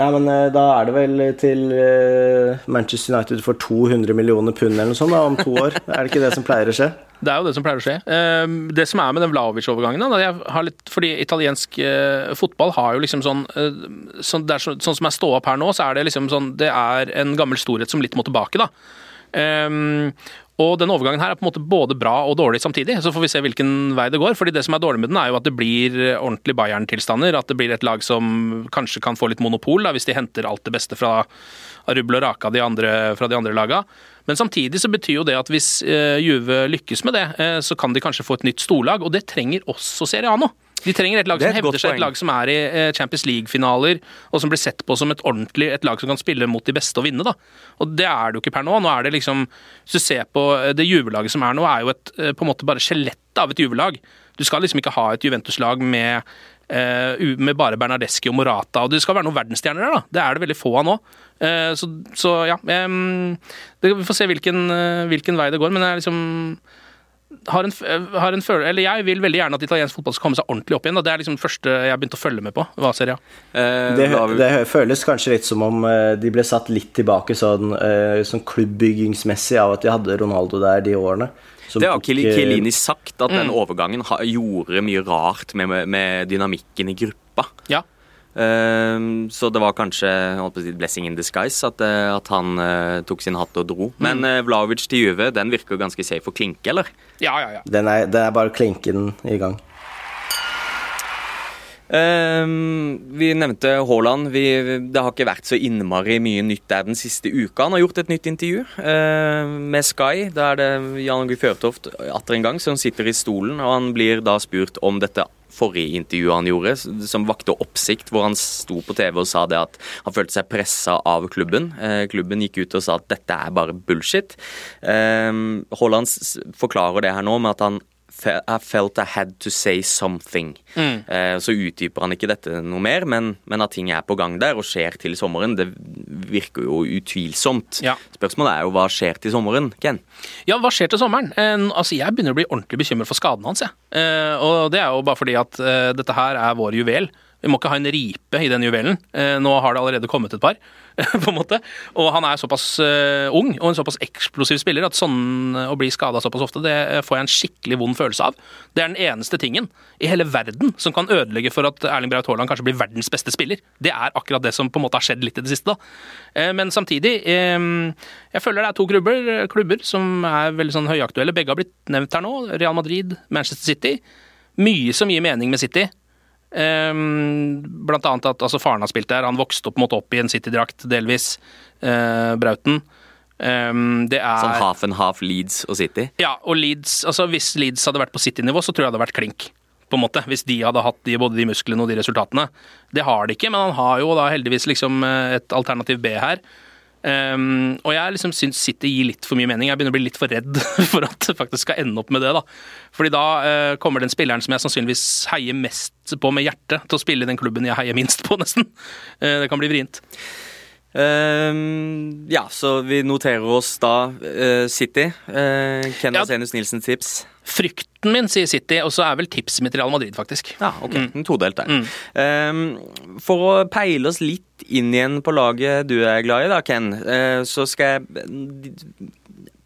Nei, men eh, da er det vel til eh, Manchester United for 200 millioner pund eller noe sånt da, om to år. Er det ikke det som pleier å skje? Det er jo det som pleier å skje. Eh, Det som er med den Vlaovic-overgangen Fordi italiensk eh, fotball har jo liksom sånn sånn, er så, sånn som jeg står opp her nå, så er det liksom sånn Det er en gammel storhet som litt må tilbake, da. Ehm, og denne overgangen her er på en måte både bra og dårlig samtidig. Så får vi se hvilken vei det går. fordi det som er dårlig med den, er jo at det blir ordentlig Bayern-tilstander. At det blir et lag som kanskje kan få litt monopol, da, hvis de henter alt det beste fra Rubbel og Raka de andre, fra de andre laga. Men samtidig så betyr jo det at hvis eh, Juve lykkes med det, eh, så kan de kanskje få et nytt storlag, og det trenger også nå. De trenger et lag som et hevder seg, poeng. et lag som er i eh, Champions League-finaler, og som blir sett på som et ordentlig et lag som kan spille mot de beste og vinne. da. Og det er det jo ikke per nå. Nå er det liksom, Hvis du ser på eh, det Juve-laget som er nå, er jo et eh, på en måte bare skjelettet av et Juve-lag. Du skal liksom ikke ha et Juventus-lag med med bare Bernardeschi og Morata. og Det skal være noen verdensstjerner der, da. Det er det veldig få av nå. Så, så ja det, Vi får se hvilken, hvilken vei det går, men det er liksom har en, har en følelse, eller Jeg vil veldig gjerne at italiensk fotball skal komme seg ordentlig opp igjen. Da. Det er liksom det første jeg har begynt å følge med på. Hva ser jeg? Eh, Det, det føles kanskje litt som om eh, de ble satt litt tilbake sånn, eh, sånn klubbbyggingsmessig av at de hadde Ronaldo der de årene. Det har eh, Chiellini sagt, at Mm. den overgangen gjorde mye rart med, med, med dynamikken i gruppa. Ja. Ehm, så det var kanskje holdt på å si, blessing in disguise at, eh, at han uh, tok sin hatt og dro. Men Mm. uh, Vlaovic til Juve, den virker ganske safe å klinke, eller? Ja, ja, ja. Den er, det er bare klinken i gang. Um, vi nevnte Haaland. Vi, det har ikke vært så innmari mye nytt der den siste uka. Han har gjort et nytt intervju uh, med Sky. Da er det Jan Åge Fjørtoft atter en gang som sitter i stolen, og han blir da spurt om dette forrige intervjuet han gjorde, som vakte oppsikt, hvor han sto på TV og sa det at han følte seg pressa av klubben. Eh, klubben gikk ut og sa at dette er bare bullshit. Eh, Haaland forklarer det her nå med at han I felt I had to say something. Eh, så utdyper han ikke dette noe mer, men, men at ting er på gang der og skjer til sommeren, det virker jo utvilsomt. Ja. Spørsmålet er jo hva skjer til sommeren, Ken? Ja, hva skjer til sommeren? Eh, altså, Jeg begynner å bli ordentlig bekymret for skaden hans. jeg. Eh, og Det er jo bare fordi at eh, dette her er vår juvel. Vi må ikke ha en ripe i den juvelen. Eh, nå har det allerede kommet et par. på en måte. Og han er såpass eh, ung og en såpass eksplosiv spiller at sånn å bli skada såpass ofte, det eh, får jeg en skikkelig vond følelse av. Det er den eneste tingen i hele verden som kan ødelegge for at Erling Braut Haaland kanskje blir verdens beste spiller. Det er akkurat det som på en måte har skjedd litt i det siste. da. Eh, men samtidig, eh, jeg føler det er to klubber, klubber som er veldig sånn høyaktuelle. Begge har blitt nevnt her nå. Real Madrid, Manchester City. Mye som gir mening med City. Um, blant annet at altså, faren har spilt der. Han vokste opp, måtte opp i en City-drakt, delvis. Eh, Brauten. Um, det er Sånn half and half Leeds og City? Ja, og Leeds, altså Hvis Leeds hadde vært på City-nivå, så tror jeg det hadde vært klink. på en måte, Hvis de hadde hatt de, både de musklene og de resultatene. Det har de ikke, men han har jo da heldigvis liksom eh, et alternativ B her. Um, og jeg liksom syns City gir litt for mye mening. Jeg begynner å bli litt for redd for at det faktisk skal ende opp med det. da. Fordi da uh, kommer den spilleren som jeg sannsynligvis heier mest på med hjertet, til å spille i den klubben jeg heier minst på, nesten. Uh, det kan bli vrient. Um, ja, så vi noterer oss da uh, City. Uh, Ken Ja. Vasenius Nilsens tips. Frykten min, sier City, og så er vel tipset mitt Real Madrid, faktisk. Ja, ok. En todelt der. Ehm, for å peile oss litt inn igjen på laget du er glad i, da, Ken, uh, så skal jeg eh,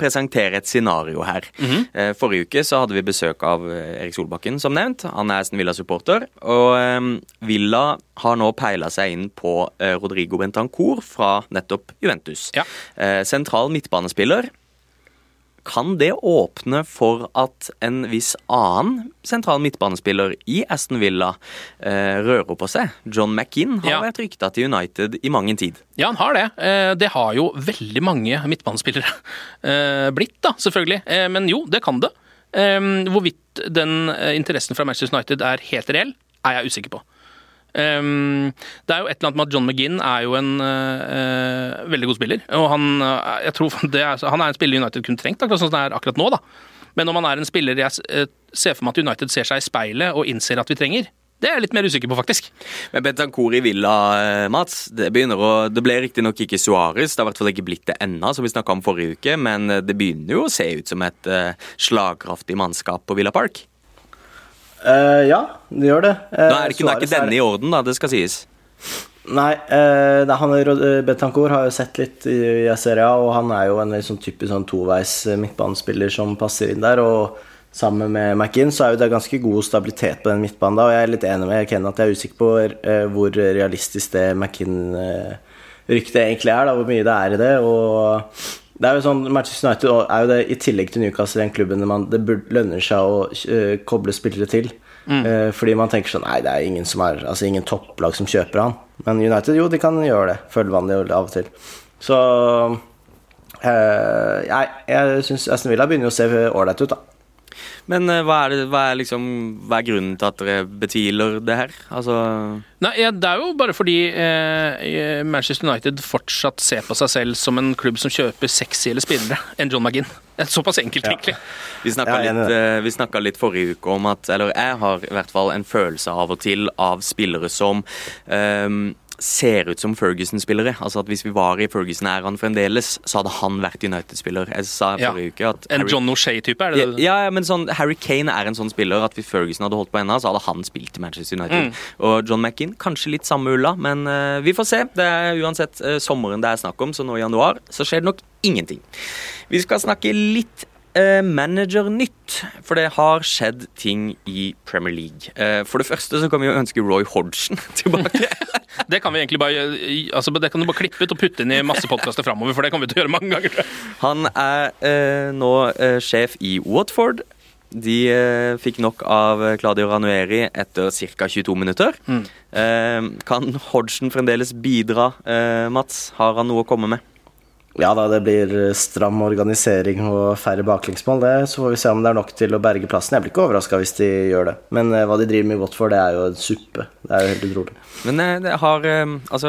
presentere et scenario her. Eh, Forrige uke så hadde vi besøk av Erik Solbakken, som nevnt. Han er Aston Villa-supporter. Og eh, Villa har nå peila seg inn på Rodrigo Bentancour fra nettopp Juventus. Ja. Sentral midtbanespiller. Kan det åpne for at en viss annen sentral midtbanespiller i Aston Villa eh, rører på seg? John McInn har Ja. vært rykta til United i mang en tid. Ja, han har det. Eh, Det har jo veldig mange midtbanespillere eh, blitt, da, selvfølgelig. Eh, Men jo, det kan det. Eh, Hvorvidt den eh, interessen fra Manchester United er helt reell, er jeg usikker på. Eh, Det er jo et eller annet med at John McGinn er jo en uh, veldig god spiller. Og han, eh, jeg tror er, han er en spiller United kunne trengt, akkurat sånn som det er akkurat nå. da. Men om han er en spiller jeg ser for meg at United ser seg i speilet og innser at vi trenger, det er jeg litt mer usikker på, faktisk. Men Bentancour i Villa, Mats, det, begynner å, det ble riktignok ikke Suárez, det har i hvert fall ikke blitt det ennå, som vi snakka om forrige uke, men det begynner jo å se ut som et uh, slagkraftig mannskap på Villa Park. Eh, ja, det gjør det. Uh, Da er det ikke, det er ikke denne i orden, da, det skal sies. Nei, uh, det, han, eh, Betancourt har jo sett litt i, i Serie og han er jo en sånn typisk sånn toveis eh, midtbanespiller som passer inn der. Og sammen med McInn så er jo det ganske god stabilitet på den midtbanen da, og jeg er litt enig med Ken at jeg er usikker på eh, hvor realistisk det McInn-ryktet egentlig er, da, hvor mye det er i det. og det er jo sånn, Manchester United er jo det, i tillegg til Newcastle den klubben man, det burde, lønner seg å uh, koble spillere til. Eh, fordi man tenker sånn Nei, det er ingen som er Altså ingen topplag som kjøper han. Men United, jo, de kan gjøre det. Følge vanlig av og til. Så uh, jeg, jeg syns Aston Villa begynner å se ålreit ut, da. Men eh, hva, er det, hva, er liksom, hva er grunnen til at dere betviler det her? Altså Nei, ja, Det er jo bare fordi eh, Manchester United fortsatt ser på seg selv som en klubb som kjøper sexyere spillere enn John McGinn. Det er Såpass enkelt, egentlig. Vi snakka litt, eh, litt forrige uke om at Eller jeg har i hvert fall en følelse av og til av spillere som ehm, ser ut som Ferguson-spillere. Altså at Hvis vi var i Ferguson-æraen fremdeles, så hadde han vært United-spiller. Jeg sa Ja. forrige uke at En Harry- John O'Shea-type, er det det? ja, ja, men sånn, Harry Kane er en sånn spiller at hvis Ferguson hadde holdt på ennå, så hadde han spilt i Manchester United. Mm. Og John McInn, kanskje litt samme ulla, men uh, vi får se. Det er uansett uh, sommeren det er snakk om, så nå i januar så skjer det nok ingenting. Vi skal snakke litt eh, managernytt, for det har skjedd ting i Premier League. Eh, for det første så kan vi jo ønske Roy Hodgson tilbake. Det kan vi egentlig bare altså, det kan du bare klippe ut og putte inn i masse podkaster framover, for det kommer vi til å gjøre mange ganger. Han er eh, nå eh, sjef i Watford. De eh, fikk nok av Claudio Ranueri etter ca. 22 minutter. Eh, kan Hodgson fremdeles bidra, eh, Mats? Har han noe å komme med? Ja da, det blir stram organisering og færre baklengsmål. Det, så får vi se om det er nok til å berge plassen. Jeg blir ikke overraska hvis de gjør det. Men eh, hva de driver med Watford, det er jo en suppe. Det er jo helt utrolig. Men eh, det har eh, Altså,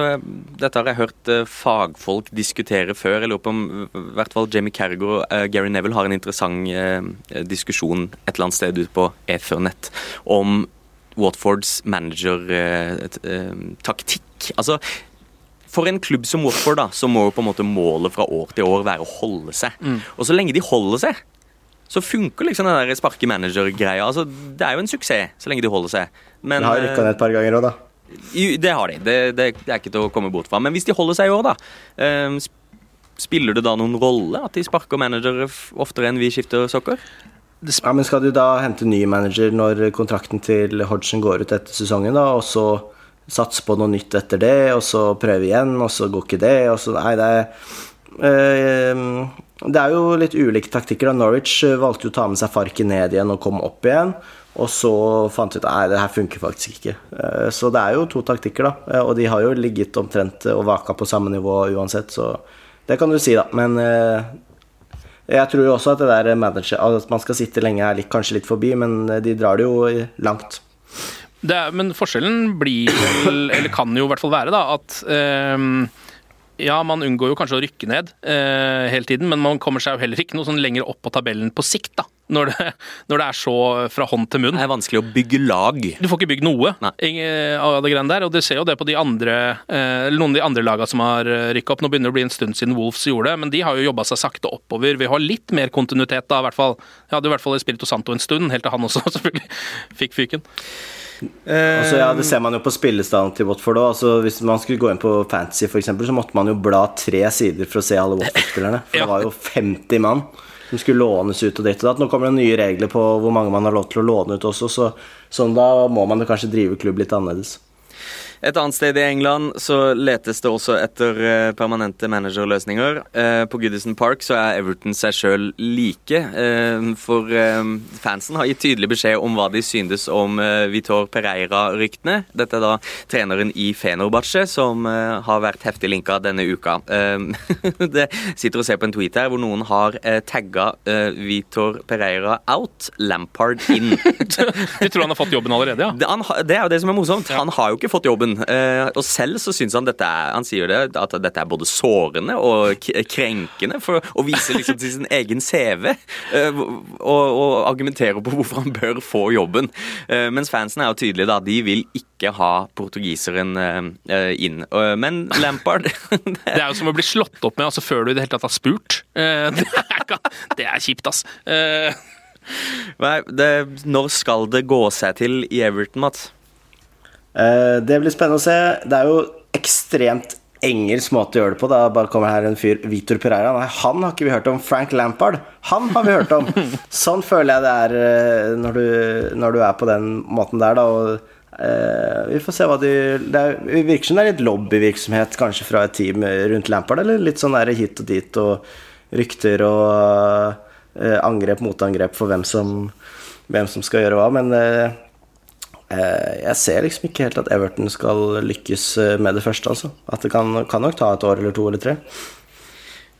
dette har jeg hørt eh, fagfolk diskutere før. Jeg lurer på om eh, i hvert fall Jamie Carrigo og eh, Gary Neville har en interessant eh, diskusjon et eller annet sted ute på Ethernet om Watfords manager-taktikk. altså for en klubb som Watford da, så må jo på en måte målet fra år til år være å holde seg. Og så lenge de holder seg, så funker liksom den der sparke manager-greia. Altså, det er jo en suksess så lenge de holder seg. Men, De har rykka ned et par ganger òg, da. Det har de. Det, det, det er ikke til å komme bort fra. Men hvis de holder seg i år, da. eh, Spiller det da noen rolle at de sparker managere oftere enn vi skifter sokker? Ja, men Skal du da hente ny manager når kontrakten til Hodgson går ut etter sesongen, da, og så satse på noe nytt etter det, og så prøve igjen, og så går ikke det, og så Nei, det er øh, Det er jo litt ulike taktikker. Norwich eh, valgte jo å ta med seg Farki ned igjen og komme opp igjen. Og så fant vi ut at det her funker faktisk ikke. Eh, Så det er jo to taktikker, da. Og de har jo ligget omtrent og vaka på samme nivå uansett, så det kan du si, da. Men jeg tror jo også at det der manager, at man skal sitte lenge er kanskje litt forbi, men de drar det jo langt. Er, men forskjellen blir vel, eller kan jo i hvert fall være, da, at ehm, ja, man unngår jo kanskje å rykke ned eh, hele tiden, men man kommer seg jo heller ikke noe sånn lenger opp på tabellen på sikt, da. Når det, når det er så fra hånd til munn. Det er vanskelig å bygge lag. Du får ikke bygd noe av det greiene der, og du ser jo det på de andre, eh, noen av de andre lagene som har rykka opp. Nå begynner det å bli en stund siden Wolves gjorde det, men de har jo jobba seg sakte oppover. Vi har litt mer kontinuitet da, i hvert fall. Jeg hadde i hvert fall Espirito Santo en stund, helt til han også selvfølgelig fikk fyken. Og så ja, Det ser man jo på spillestanden til Watford òg. Altså, hvis man skulle gå inn på Fantasy, for eksempel, så måtte man jo bla tre sider for å se alle Watford-spillerne. For Ja. det var jo 50 mann som skulle lånes ut og ditt og datt. Nå kommer det nye regler på hvor mange man har lov til å låne ut også, så sånn da må man kanskje drive klubb litt annerledes. Et annet sted i England så letes det også etter eh, permanente managerløsninger. Eh, På Goodison Park så er Everton seg sjøl like, eh, for fansen har gitt tydelig beskjed om hva de syntes om Vitor Pereira-ryktene. Dette er da treneren i Fenerbahçe som har vært heftig linka denne uka. Det sitter og ser på en tweet her hvor noen har tagga Vitor Pereira out, Lampard in. Du tror han har fått jobben allerede, ja? Det, han, det er jo det som er morsomt. Han har jo ikke fått jobben. Eh, og selv så syns han dette er Han sier det, at dette er både sårende og krenkende for å vise liksom til sin egen CV. eh, og, og argumentere på hvorfor han bør få jobben. Eh, mens fansen er jo tydelige, da. De vil ikke ha portugiseren inn. Men Lampard Det er jo som å bli slått opp med altså, før du i det hele tatt har spurt. Det er, kjipt, ass. Nei, det, Når skal det gå seg til i Everton, Mats? Eh, Det blir spennende å se. Det er jo ekstremt engelsk måte å gjøre det på. Da bare kommer her en fyr, Vitor Pereira. Nei, han har ikke vi hørt om. Frank Lampard, han har vi hørt om. Sånn føler jeg det er eh, når du, når du er på den måten der, da. Og, eh, vi får se hva de Det er, det virker som det er litt lobbyvirksomhet kanskje fra et team rundt Lampard, eller litt sånn der hit og dit og rykter og eh, angrep, motangrep for hvem som, hvem som skal gjøre hva. Men Eh, Jeg ser liksom ikke helt at Everton skal lykkes eh, med det første, altså. At det kan, kan nok ta et år eller to eller tre.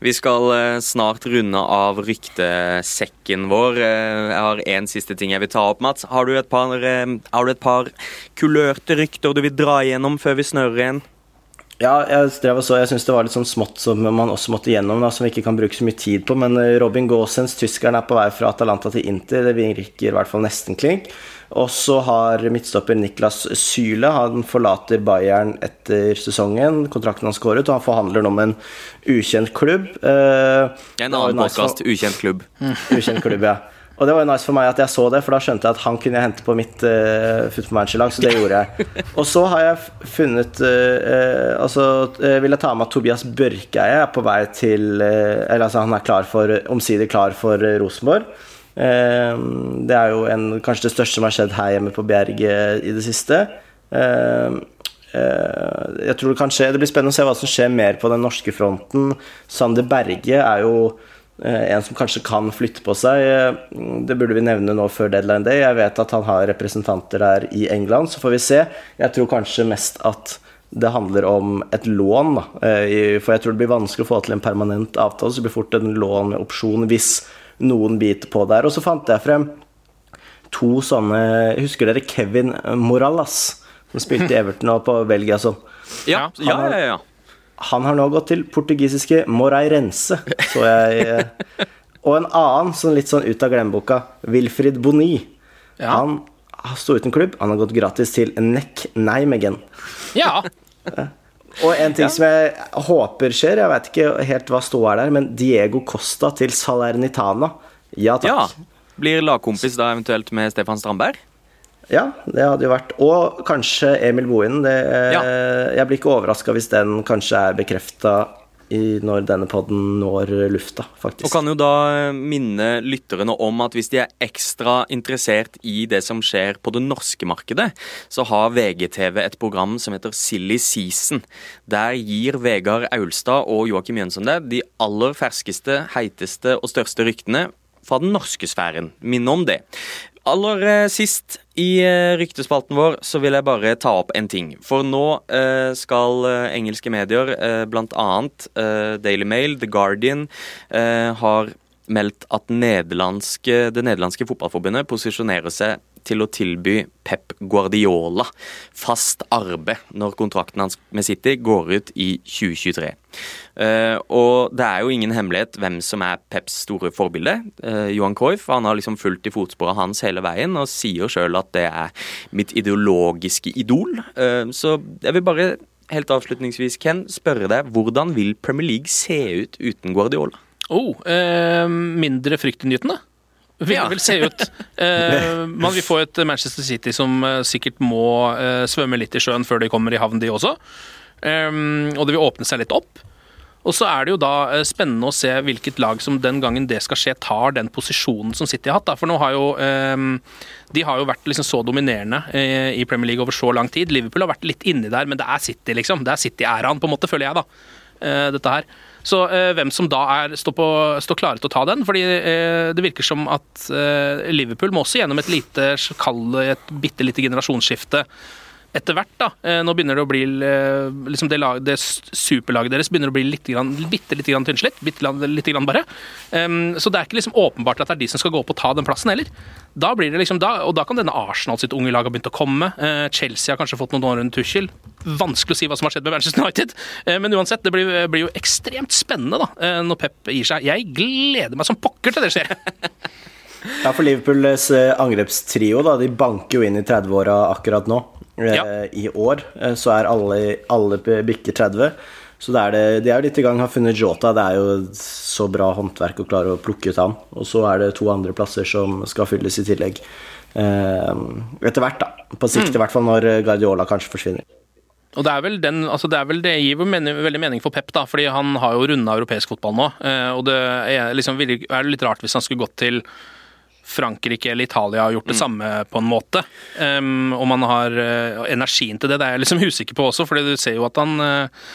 Vi skal eh, snart runde av ryktesekken vår. Eh, Jeg har én siste ting jeg vil ta opp, Mats. Har du et par, eh, har du et par kulørte rykter du vil dra igjennom før vi snører igjen? Ja, jeg drev og så, jeg syns det var litt sånn smått som man også måtte gjennom, da, som vi ikke kan bruke så mye tid på. Men eh, Robin Gaasens, tyskeren, er på vei fra Atalanta til Inter. Det virker i hvert fall nesten klink. Og så har midtstopper Niklas Syle. Han forlater Bayern etter sesongen. Kontrakten hans går ut, og han forhandler nå med en ukjent klubb. Eh, En annen nice for- Ukjent klubb. Ukjent klubb, ja. Og det var jo nice for meg at jeg så det, for da skjønte jeg at han kunne jeg hente på mitt uh, Football Manager-lag, så det gjorde jeg. Og så har jeg funnet uh, Altså uh, vil jeg ta med at Tobias Børkeie er på vei til uh, Eller altså, han er klar for omsider klar for uh, Rosenborg. Uh, det er jo en, kanskje det største som har skjedd her hjemme på Bjerget i det siste. Uh, uh, jeg tror Det kan skje Det blir spennende å se hva som skjer mer på den norske fronten. Sander Berge er jo Eh, en som kanskje kan flytte på seg. Eh, Det burde vi nevne nå før deadline day. Jeg vet at han har representanter der i England, så får vi se. Jeg tror kanskje mest at det handler om et lån, da. Eh, For jeg tror det blir vanskelig å få til en permanent avtale, så det blir fort en lån med opsjon hvis noen biter på der. Og så fant jeg frem to sånne Husker dere Kevin Morallas? Som spilte i Everton og på Belgia sånn. Ja, ja, ja. ja. Han har nå gått til portugisiske Morairense, så jeg. eh, Og en annen, sånn litt sånn ut av glemmeboka, Wilfrid Boni. Ja. Han sto uten klubb. Han har gått gratis til Neck Nijmegen. Ja. Og en ting som jeg håper skjer, jeg vet ikke helt hva ståa er der, men Diego Costa til Salernitana. Ja takk. ja. Blir lagkompis da eventuelt med Stefan Strandberg? Ja, det hadde jo vært Og kanskje Emil Bohinen. Ja. Jeg blir ikke overraska hvis den kanskje er bekrefta når denne podden når lufta, faktisk. Og kan jo da eh, minne lytterne om at hvis de er ekstra interessert i det som skjer på det norske markedet, så har VGTV et program som heter Silly Season. Der gir Vegard Aulstad og Joakim Jønsson det de aller ferskeste, heiteste og største ryktene fra den norske sfæren. Minne om det. Aller eh, sist i eh, ryktespalten vår så vil jeg bare ta opp en ting. For nå eh, skal engelske medier, eh, eh, Daily Mail, The Guardian, har meldt at nederlandske, det nederlandske fotballforbundet posisjonerer seg til å tilby Pep Guardiola fast arbeid når kontrakten hans med City går ut i 2023. Eh, og det er jo ingen hemmelighet hvem som er Peps store forbilde. Eh, Johan Cruyff han har liksom fulgt i fotsporene hans hele veien og sier sjøl at det er mitt ideologiske idol. Eh, så jeg vil bare helt avslutningsvis, Ken, spørre deg hvordan vil Premier League se ut uten Guardiola? Oh, eh, mindre fryktinngytende. Vil Ja. vel se ut. Eh, man vil få et Manchester City som eh, sikkert må eh, svømme litt i sjøen før de kommer i havn, de også. Eh, og det vil åpne seg litt opp. Og så er det jo da eh, spennende å se hvilket lag som den gangen det skal skje, tar den posisjonen som City har hatt. Da. For nå har jo eh, De har jo vært liksom så dominerende i Premier League over så lang tid. Liverpool har vært litt inni der, men det er City, liksom. Det er City-æraen, på en måte, føler jeg, da. eh, dette her. Så eh, hvem som da er, står, på, står klare til å ta den. fordi eh, det virker som at eh, Liverpool må også gjennom et lite, kall det et bitte lite generasjonsskifte etter hvert. da. Eh, nå begynner det å bli eh, liksom det, lag, det superlaget deres begynner å bli litt, grann, bitte litt grann tynnslitt. Bitte lite grann bare. Um, så det er ikke liksom åpenbart at det er de som skal gå opp og ta den plassen heller. Da blir det liksom, da, og da kan denne Arsenal sitt unge lag ha begynt å komme. Uh, Chelsea har kanskje fått noen år under Tuchel. Vanskelig å si hva som har skjedd med Manchester United. Uh, men uansett, det blir, blir jo ekstremt spennende da, uh, når Pep gir seg. Jeg gleder meg som pokker til det skjer. Ja, for Liverpools angrepstrio, da, de banker jo inn i 30-åra akkurat nå. Eh, Ja. I år eh, så er alle, alle bikker 30. Så det er det, de er litt i gang, har funnet Jota. Det er jo så bra håndverk å klare å plukke ut han. Og så er det to andre plasser som skal fylles i tillegg. Eh, etter hvert, da. På sikt, i hvert fall når Guardiola kanskje forsvinner. Og det er vel den, altså det, er vel, det gir mening, veldig mening for Pep, da, fordi han har jo runda europeisk fotball nå. eh, Og det er, liksom, er litt rart hvis han skulle gått til Frankrike eller Italia har gjort det samme på en måte. Um, og man har uh, energien til det, det er jeg liksom usikker på også, for du ser jo at han eh,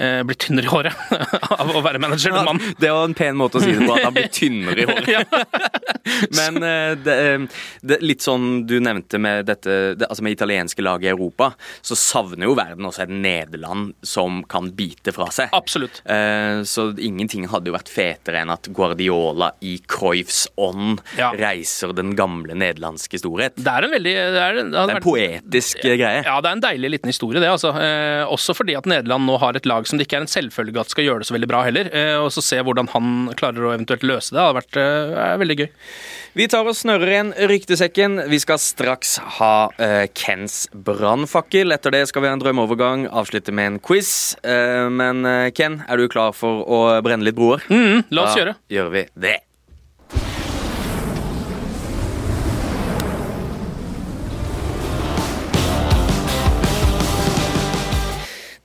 eh, blir tynnere i håret av å være manager. enn mann. Ja, Det var en pen måte å si det på, at han blir tynnere i håret. Men eh, det, eh, det, litt sånn du nevnte med dette det, Altså med italienske laget i Europa, så savner jo verden også et Nederland som kan bite fra seg. Absolutt. Eh, Så ingenting hadde jo vært fetere enn at Guardiola i Cruyffs ånd Ja. reiser den gamle nederlandske storhet. Det er en veldig det er, det Det er en vært- poetisk eh, greie. Ja, det er en deilig liten historie, det. altså. Eh, også fordi at Nederland nå har et lag som det ikke er en selvfølge at skal gjøre det så veldig bra heller. Eh, og så se hvordan han klarer å eventuelt løse det, det hadde vært eh, er veldig gøy. Vi tar og snørrer igjen ryktesekken. Vi skal straks ha uh, Kens brannfakkel. Etter det skal vi ha en drømmeovergang, avslutte med en quiz. Uh, men uh, Ken, er du klar for å brenne litt broer? Mm, la oss da gjøre. gjør vi det.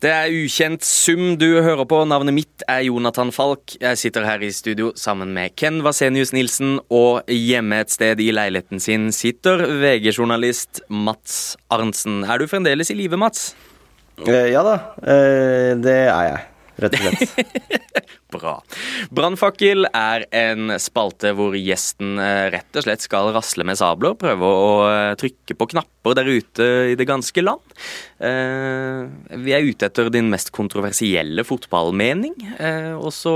Det er ukjent sum du hører på. Navnet mitt er Jonathan Falk. Jeg sitter her i studio sammen med Ken Vasenius Nilsen, og hjemme et sted i leiligheten sin sitter VG-journalist Mats Arntzen. Er du fremdeles i live, Mats? Eh, ja da, eh, det er jeg. Rett og slett. Bra. Brannfakkel er en spalte hvor gjesten eh, rett og slett skal rasle med sabler, prøve å eh, trykke på knapper der ute i det ganske land. Eh, vi er ute etter din mest kontroversielle fotballmening. Også,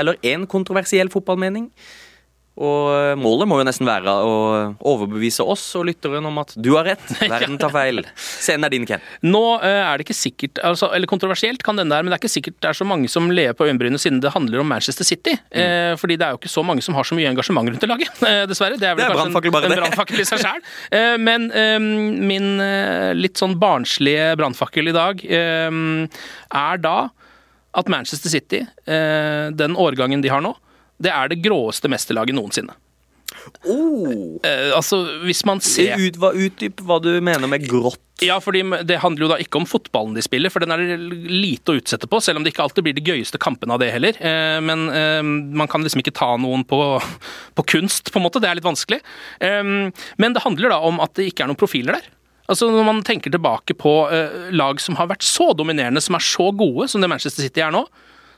eller én kontroversiell fotballmening. Og eh, målet må jo nesten være å overbevise oss og lytteren om at du har rett, verden tar feil. Scenen er din, Ken. Nå eh, er det ikke sikkert, altså, eller kontroversielt kan den der, men det er ikke sikkert det er så mange som lever på øyenbrynene siden det handler om Manchester City. Eh, fordi det er jo ikke så mange som har så mye engasjement rundt det laget, eh, dessverre. Det er vel Det er kanskje en, en brannfakkel i seg sjæl. Eh, men min litt sånn barnslige brannfakkel i dag er da at Manchester City, den årgangen de har nå, det er det gråeste mesterlaget noensinne. Oh. Eh, altså, hvis man ser Ut, hva, utdyp hva du mener med grått. Ja, fordi det handler jo da ikke om fotballen de spiller, for den er det lite å utsette på, selv om det ikke alltid blir de gøyeste kampene av det heller. Eh, Men eh, man kan liksom ikke ta noen på, på kunst, på en måte. Det er litt vanskelig. Eh, Men det handler da om at det ikke er noen profiler der. Altså Når man tenker tilbake på eh, lag som har vært så dominerende, som er så gode som det Manchester City er nå,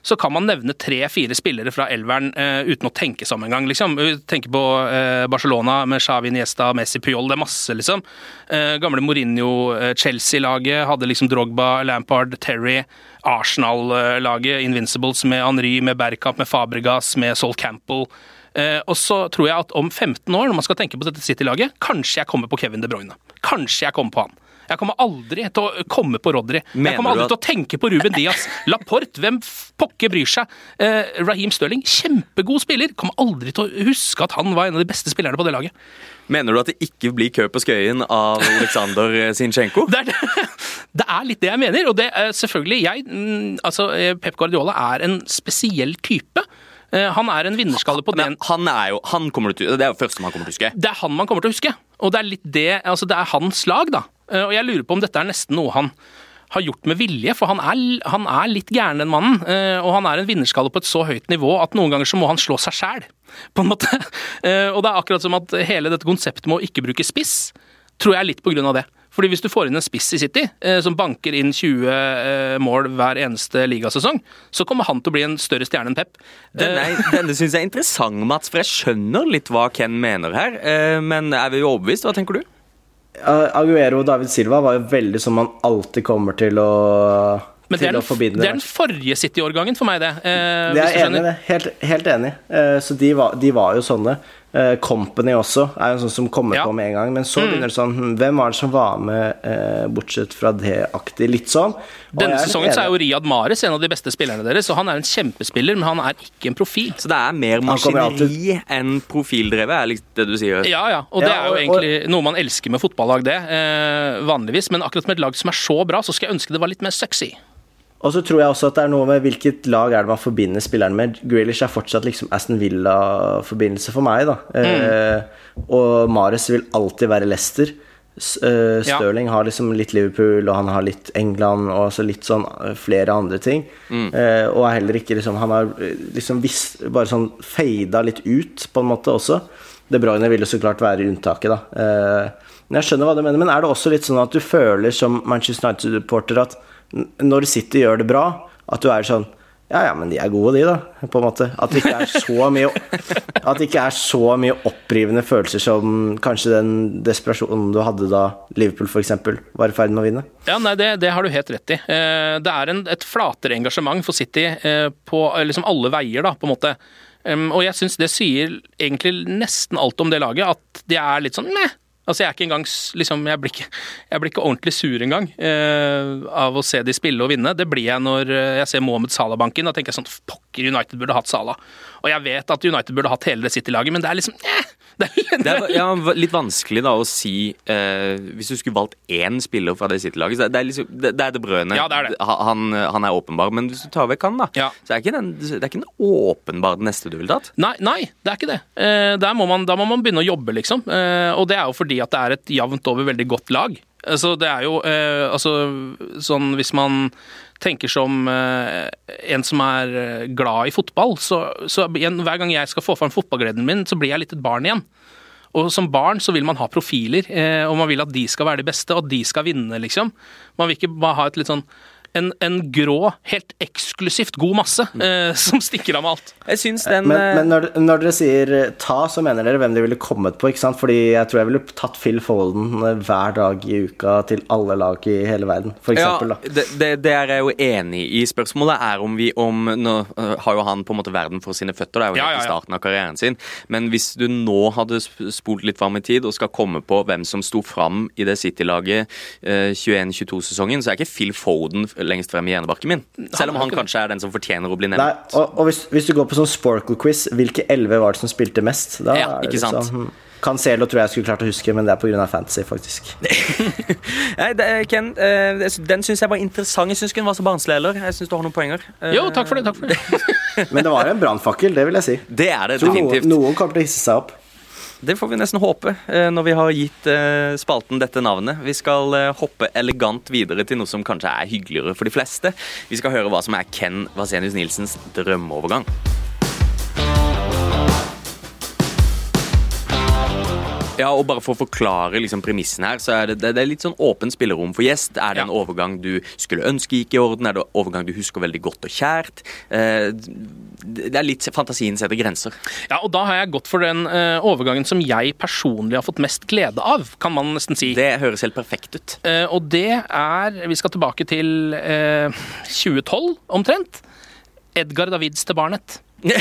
så kan man nevne tre-fire spillere fra elveren uh, uten å tenke seg om engang. Liksom. Tenke på uh, Barcelona med Xavi, Niesta, Messi, Puyol. Det er masse, liksom. Uh, gamle Mourinho, Chelsea-laget hadde liksom Drogba, Lampard, Terry. Arsenal-laget, Invincibles med Henry, med Bergkamp, med Fabregas, med Sol Campbell. Eh, og så tror jeg at om 15 år, når man skal tenke på dette City-laget, kanskje jeg kommer på Kevin De Bruyne. Kanskje jeg kommer på han. Jeg kommer aldri til å komme på Rodri. Mener Jeg kommer aldri at- til å tenke på Ruben Diaz. Laporte, hvem pokker bryr seg? Eh, Raheem Stirling, kjempegod spiller. Kommer aldri til å huske at han var en av de beste spillerne på det laget. Mener du at det ikke blir kø på Skøyen av Aleksandr Sinchenko? Det er, det er litt det jeg mener. Og det er selvfølgelig jeg mm, Altså, eh, Pep Guardiola er en spesiell type. Eh, Han er en vinnerskalle på den han er jo han kommer til, Det er jo første man kommer til å huske. Det er han man kommer til å huske. Og det er litt det Altså, det er hans lag, da. Eh, Og jeg lurer på om dette er nesten noe han har gjort med vilje, for han er, han er litt gæren, den mannen. eh, Og han er en vinnerskalle på et så høyt nivå at noen ganger så må han slå seg sjæl, på en måte. Eh, Og det er akkurat som at hele dette konseptet med å ikke bruke spiss, tror jeg er litt på grunn av det. Fordi hvis du får inn en spiss i City, eh, som banker inn 20 eh, mål hver eneste ligasesong, så kommer han til å bli en større stjerne enn Pep. Denne, denne syns jeg er interessant, Mats, for jeg skjønner litt hva Ken mener her. eh, Men er vi overbevist? Hva tenker du? Uh, Aguero og David Silva var jo veldig som man alltid kommer til å Men det er, den, det er den forrige City-årgangen for meg, det. Eh, Det er enig det. Helt, helt enig. Eh, Så de var, de var jo sånne. Eh, Company også er jo sånn som kommer Ja. Mm. på med en gang. Men så begynner det sånn hm, Hvem var det som var med, uh, bortsett fra det aktig? Litt sånn. Og Denne sesongen så er jo. Riyad Mahrez en av de beste spillerne deres, og han er en kjempespiller, men han er ikke en profil. Så det er mer maskineri enn profildrevet, er liksom det du sier? Ja, ja, og det Ja, er jo og- egentlig noe man elsker med fotballag, det, Uh, vanligvis. Men akkurat med et lag som er så bra, så skal jeg ønske det var litt mer sexy. Og så tror jeg også at det er noe med hvilket lag er det man forbinder spilleren med. Grealish er fortsatt liksom Aston Villa-forbindelse for meg, da. Eh, og Mares vil alltid være Leicester. Uh, Stirling Ja. Har liksom litt Liverpool, og han har litt England, og så litt sånn eh, flere andre ting. Eh, og er heller ikke liksom Han har eh, liksom vis, bare sånn fada litt ut, på en måte, også. De Bruyne vil jo så klart være unntaket, da. Uh, men jeg skjønner hva du mener. Men er det også litt sånn at du føler som Manchester United-supporter at når City gjør det bra, at du er sånn ja, ja, men de er gode, de, da. På en måte. At det ikke er så mye ikke er så mye opprivende følelser som kanskje den desperasjonen du hadde da Liverpool f.eks. var i ferd med å vinne. Ja, nei, det, det har du helt rett i. Eh, Det er en, et flatere engasjement for City eh, på eh, liksom alle veier, da, på en måte. Og jeg syns det sier egentlig nesten alt om det laget, at de er litt sånn meh. Altså, jeg er ikke engang liksom, jeg, blir ikke, jeg blir ikke ordentlig sur engang eh, av å se de spille og vinne. Det blir jeg når eh, jeg ser Mohammed Salah-banken. Da tenker jeg sånn Pokker, United burde hatt Salah. Og jeg vet at United burde hatt hele det City-laget, men det er liksom eh, det er, Det er ja, litt vanskelig da å si eh, Hvis du skulle valgt én spiller fra det City-laget Det er liksom, det, det er det brødene. Ja, det er det. Han, han er åpenbar. Men hvis du tar vekk han, da, Ja. så er ikke den, det er ikke den åpenbare neste du ville tatt. Nei, nei, det er ikke det. Eh, der må man, da må man begynne å jobbe, liksom. Eh, og det er jo fordi at det er et jevnt over veldig godt lag. Altså, det er jo eh, altså, sånn hvis man tenker som eh, en som er eh, glad i fotball, så, så igjen, hver gang jeg skal få fram fotballgleden min, så blir jeg litt et barn igjen. Og som barn så vil man ha profiler, eh, og man vil at de skal være de beste, og at de skal vinne, liksom. Man vil ikke bare ha et litt sånn en, en grå, helt eksklusivt god masse eh, som stikker av med alt. Jeg syns den Men, eh, men når, når dere sier eh, ta, så mener dere hvem de ville kommet på, ikke sant? Fordi jeg tror jeg ville tatt Phil Folden eh, hver dag i uka til alle lag i hele verden, for eksempel. ja, da. det, det, det er jeg jo enig i. Spørsmålet er om vi om Nå har jo han på en måte verden for sine føtter, det er jo Ja, helt ja, i starten av karrieren sin. Men hvis du nå hadde sp- spolt litt fram i tid og skal komme på hvem som sto fram i det City-laget eh, 21-22-sesongen, så er ikke Phil Foden lengst frem i enebakken min. Selv om han kanskje er den som fortjener å bli Nei, nevnt. og, og hvis, hvis du går på sånn Sporkle-quiz, hvilke elleve var det som spilte mest? Da Ja, er det ikke sant. Sånn, hm. Cancelo tror jeg skulle klart å huske, men det er pga. fantasy, faktisk. Nei, det, Ken, eh, den syns jeg var interessant. Jeg syns ikke den var så barnslig heller. Jeg synes du har noen poenger. Eh, Jo, takk for det. takk for det. Men det var en brannfakkel, det vil jeg si. Det er det Så noen, definitivt. noen kommer til å hisse seg opp. Det får vi nesten håpe eh, når vi har gitt eh, spalten dette navnet. Vi skal eh, hoppe elegant videre til noe som kanskje er hyggeligere for de fleste. Vi skal høre hva som er Ken Vasenius Nilsens drømmeovergang. Ja, og bare for å forklare liksom, premissen her, så er det, det, er litt sånn åpen spillerom for gjest. Er det en overgang du skulle ønske gikk i orden? Er det en overgang du husker veldig godt og kjært? Eh, det er litt fantasien setter grenser. Ja, og da har jeg gått for den eh, overgangen som jeg personlig har fått mest glede av, kan man nesten si. Det høres helt perfekt ut. Eh, og det er Vi skal tilbake til eh, 2012, omtrent. Edgar Davids til Barnet.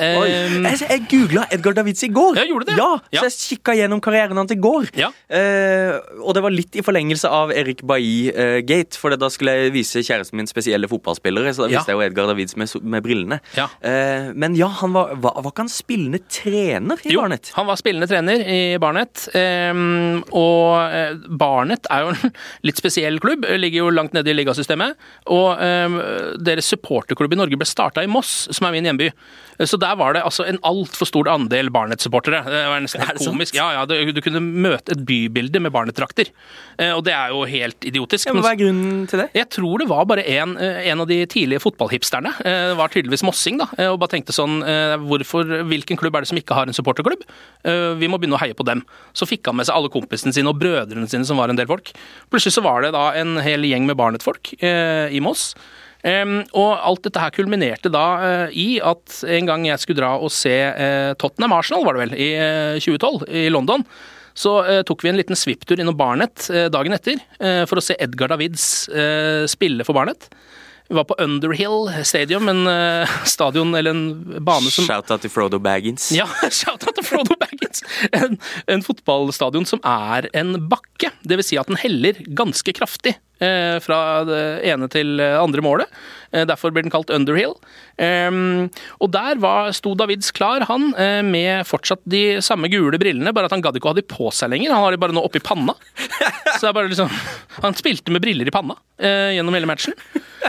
Eh, jeg, jeg googla Edgar Davids i går. Ja, gjorde det? Ja, Ja. Så jeg kikka gjennom karrieren hans i går. Ja. Uh, og det var litt i forlengelse av Erik Bailly-gate. for da skulle jeg vise kjæresten min spesielle fotballspillere. Så da viste jeg jo Edgar Davids med, med brillene. Ja. Eh, men ja, han var, var, var ikke han spillende trener i Jo, Barnet? han var spillende trener i Barnet. Um, og eh, Barnet er jo en litt spesiell klubb, ligger jo langt nede i ligasystemet. Og um, deres supporterklubb i Norge ble starta i Moss, som er min hjemby. Så der var det altså en altfor stor andel Barnet-supportere. Det var nesten helt komisk. Ja, ja, du, du kunne møte et bybilde med Barnet-drakter. Eh, og det er jo helt idiotisk. Ja, men Hva er grunnen til det? jeg tror det var bare en, eh, en av de tidlige fotballhipsterne. eh, Det var tydeligvis Mossing, da. eh, Og bare tenkte sånn eh, hvorfor, Hvilken klubb er det som ikke har en supporterklubb? Eh, Vi må begynne å heie på dem. Så fikk han med seg alle kompisene sine og brødrene sine, som var en del folk. Plutselig så var det da en hel gjeng med Barnet-folk eh, i Moss. Og alt dette her kulminerte da eh, i at en gang jeg skulle dra og se eh, Tottenham Arsenal, var det vel, i eh, 2012, i London. Så eh, tok vi en liten svipptur innom Barnet eh, dagen etter eh, for å se Edgar Davids eh, spille for Barnet. Vi var på Underhill Stadium, en eh, stadion eller en bane som Shout-out til Frodo Baggins. ja, shout-out til Frodo Baggins! En, en fotballstadion som er en bakke. Det vil si at den heller ganske kraftig eh, fra det ene til det andre målet. Eh, derfor blir den kalt Underhill. Ehm, og der var, sto Davids klar, han, eh, med fortsatt de samme gule brillene, bare at han gadd ikke å ha de på seg lenger. Han har de bare nå oppi panna. Så det er bare liksom Han spilte med briller i panna gjennom hele matchen.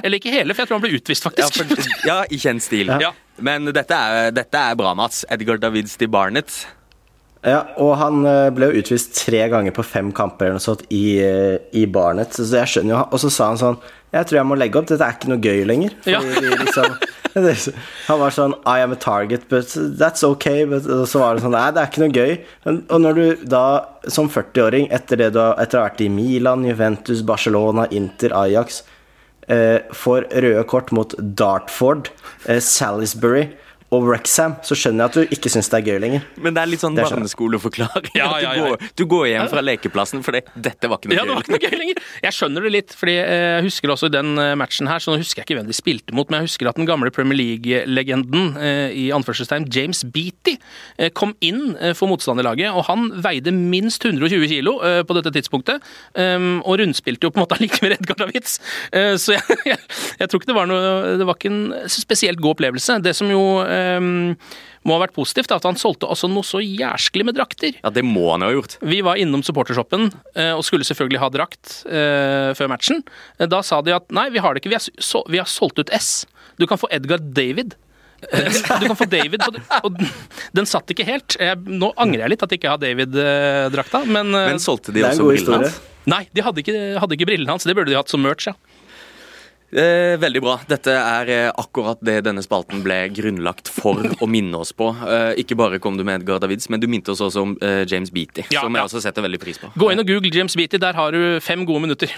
Eller ikke hele, for jeg tror han ble utvist, Ja, faktisk. for, ja, i kjent stil. Ja. Men dette er, dette er bra, Mats. Edgar Davids til Barnet. Ja, og han eh, ble jo utvist tre ganger på fem kamper eller noe sånt i, eh, i Barnet, så jeg skjønner jo Og så sa han sånn Jeg tror jeg må legge opp, dette er ikke noe gøy lenger. Ja. liksom, han var sånn I am a target, but that's okay. But, og så var det sånn Nei, det er ikke noe gøy. Og når du da, som 40-åring, etter, etter å ha vært i Milan, Juventus, Barcelona, Inter, Ajax eh, får røde kort mot Dartford, eh, Salisbury og Wrexham, så skjønner jeg at du ikke syns det er gøy lenger. Men det er litt sånn barneskoleforklaring. Ja, ja, ja, Du, du går hjem fra lekeplassen fordi dette var ikke noe Ja, det var ikke noe gøy lenger. Jeg skjønner det litt, fordi eh, jeg husker også i den eh, matchen her, så nå husker jeg ikke hvem de spilte mot, men jeg husker at den gamle Premier League-legenden eh, i anførselstegn, James Beatty, kom inn for motstanderlaget, og han veide minst 120 kilo på dette tidspunktet, um, og rundspilte jo på en måte allikevel Edgar Davids. Så jeg, jeg, jeg tror ikke det var noe Det var ikke en spesielt god opplevelse. Det som jo um, må ha vært positivt, er at han solgte også noe så jærskelig med drakter. Ja, det må han jo ha gjort. Vi var innom supportershoppen eh, og skulle selvfølgelig ha drakt uh, før matchen. Eh, Da sa de at nei, vi har det ikke, vi har, så, vi har solgt ut S. Du kan få Edgar David. Du kan få David, på, og den- satt ikke helt. Nå angrer jeg litt at jeg ikke har David-drakta, men, Men solgte de er også brillene hans? Nei, de hadde ikke, hadde ikke brillene hans. Det burde de hatt som merch, ja. Eh, veldig bra. Dette er eh, akkurat det denne spalten ble grunnlagt for å minne oss på. Eh, ikke bare kom du med Edgar Davids, men du minte oss også om eh, James Beatty, Ja, som jeg ja. også setter veldig pris på. Gå inn og google James Beatty, der har du fem gode minutter.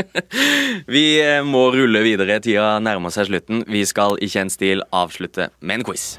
Vi eh, må rulle videre. Tida nærmer seg slutten. Vi skal i kjent stil avslutte med en quiz.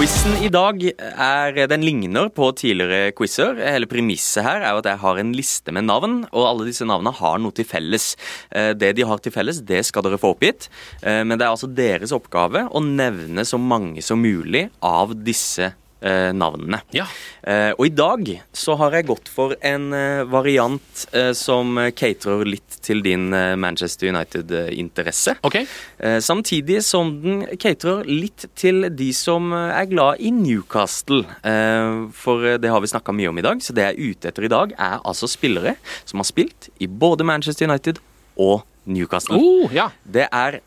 Quizen i dag er, den ligner på tidligere quizer. Hele premisset her er jo at jeg har en liste med navn, og alle disse navnene har noe til felles. Eh, Det de har til felles, det skal dere få oppgitt. Eh, Men det er altså deres oppgave å nevne så mange som mulig av disse eh, navnene. Ja. Eh, og i dag så har jeg gått for en eh, variant eh, som caterer litt til din eh, Manchester United-interesse. Okay. Eh, samtidig som den caterer litt til de som er glad i Newcastle. Eh, for det har vi snakka mye om i dag, så det jeg er ute etter i dag, er altså spillere som har spilt i både Manchester United og Newcastle. Oh, ja. Det er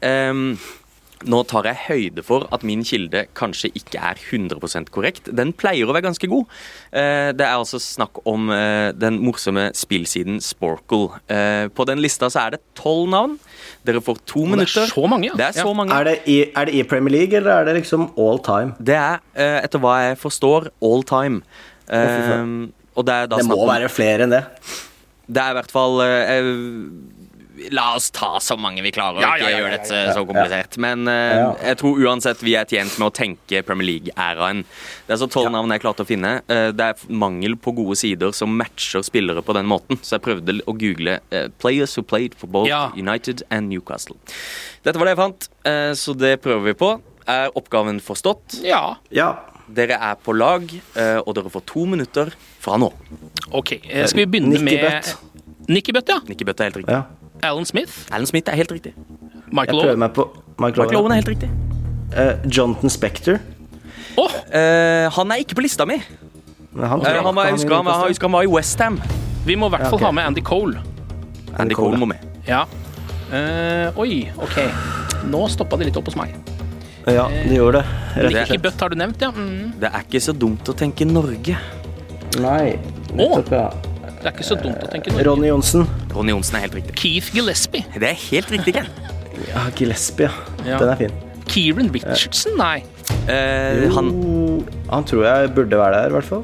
Nå tar jeg høyde for at min kilde kanskje ikke er 100% korrekt. Den pleier å være ganske god. Eh, det er altså snakk om eh, den morsomme spillsiden Sporkle. Eh, på den lista så er det tolv navn. Dere får to det er minutter. så mange, ja. Det er så Ja. mange. Er det, i, er det i Premier League, eller er det liksom all time? Det er, eh, etter hva jeg forstår, all time. det er da Det må om være flere enn det. Det er i hvert fall La oss ta så mange vi klarer, og Ja, ikke ja, ja, gjøre dette så komplisert. Men uh, Ja. jeg tror uansett vi er tjent med å tenke Premier League-æraen. Det er så tolv navn jeg klarte å finne. Uh, det er mangel på gode sider som matcher spillere på den måten. Så jeg prøvde å google uh, 'players who played for both Ja. United and Newcastle'. Dette var det jeg fant, så det prøver vi på. Er oppgaven forstått? ja. Ja. Dere er på lag, og dere får to minutter fra nå. Ok. Skal vi begynne Nicky med Nikkebøtt? Ja. Nicky Butt er helt riktig. ja. Alan Smith. Alan Smith er helt riktig. Michael Owen. Michael Michael Owen Owen. er helt riktig. Uh, Jonathan Spector. Oh. Uh, han er ikke på lista mi. Han, Eh, han var, jeg, husker han, jeg husker han var i Westham. vi må i hvert fall Ja, okay. ha med Andy Cole. Andy Cole må med. Ja. Uh, oi, ok. Nå stoppa det litt opp hos meg. Ja, det gjør det. Rett og slett. Har du nevnt, ja. Mm. Det er ikke så dumt å tenke Norge. Nei. Nettopp, ja. Det er ikke så dumt å tenke Norge. Ronny Johnsen. Ronny Johnsen er helt riktig. Keith Gillespie. Det er helt riktig, Ken. Ja, Gillespie, ja. Ja. Den er fin. Kieran Richardson, nei. Eh, han, Jo, han tror jeg burde være der, i hvert fall.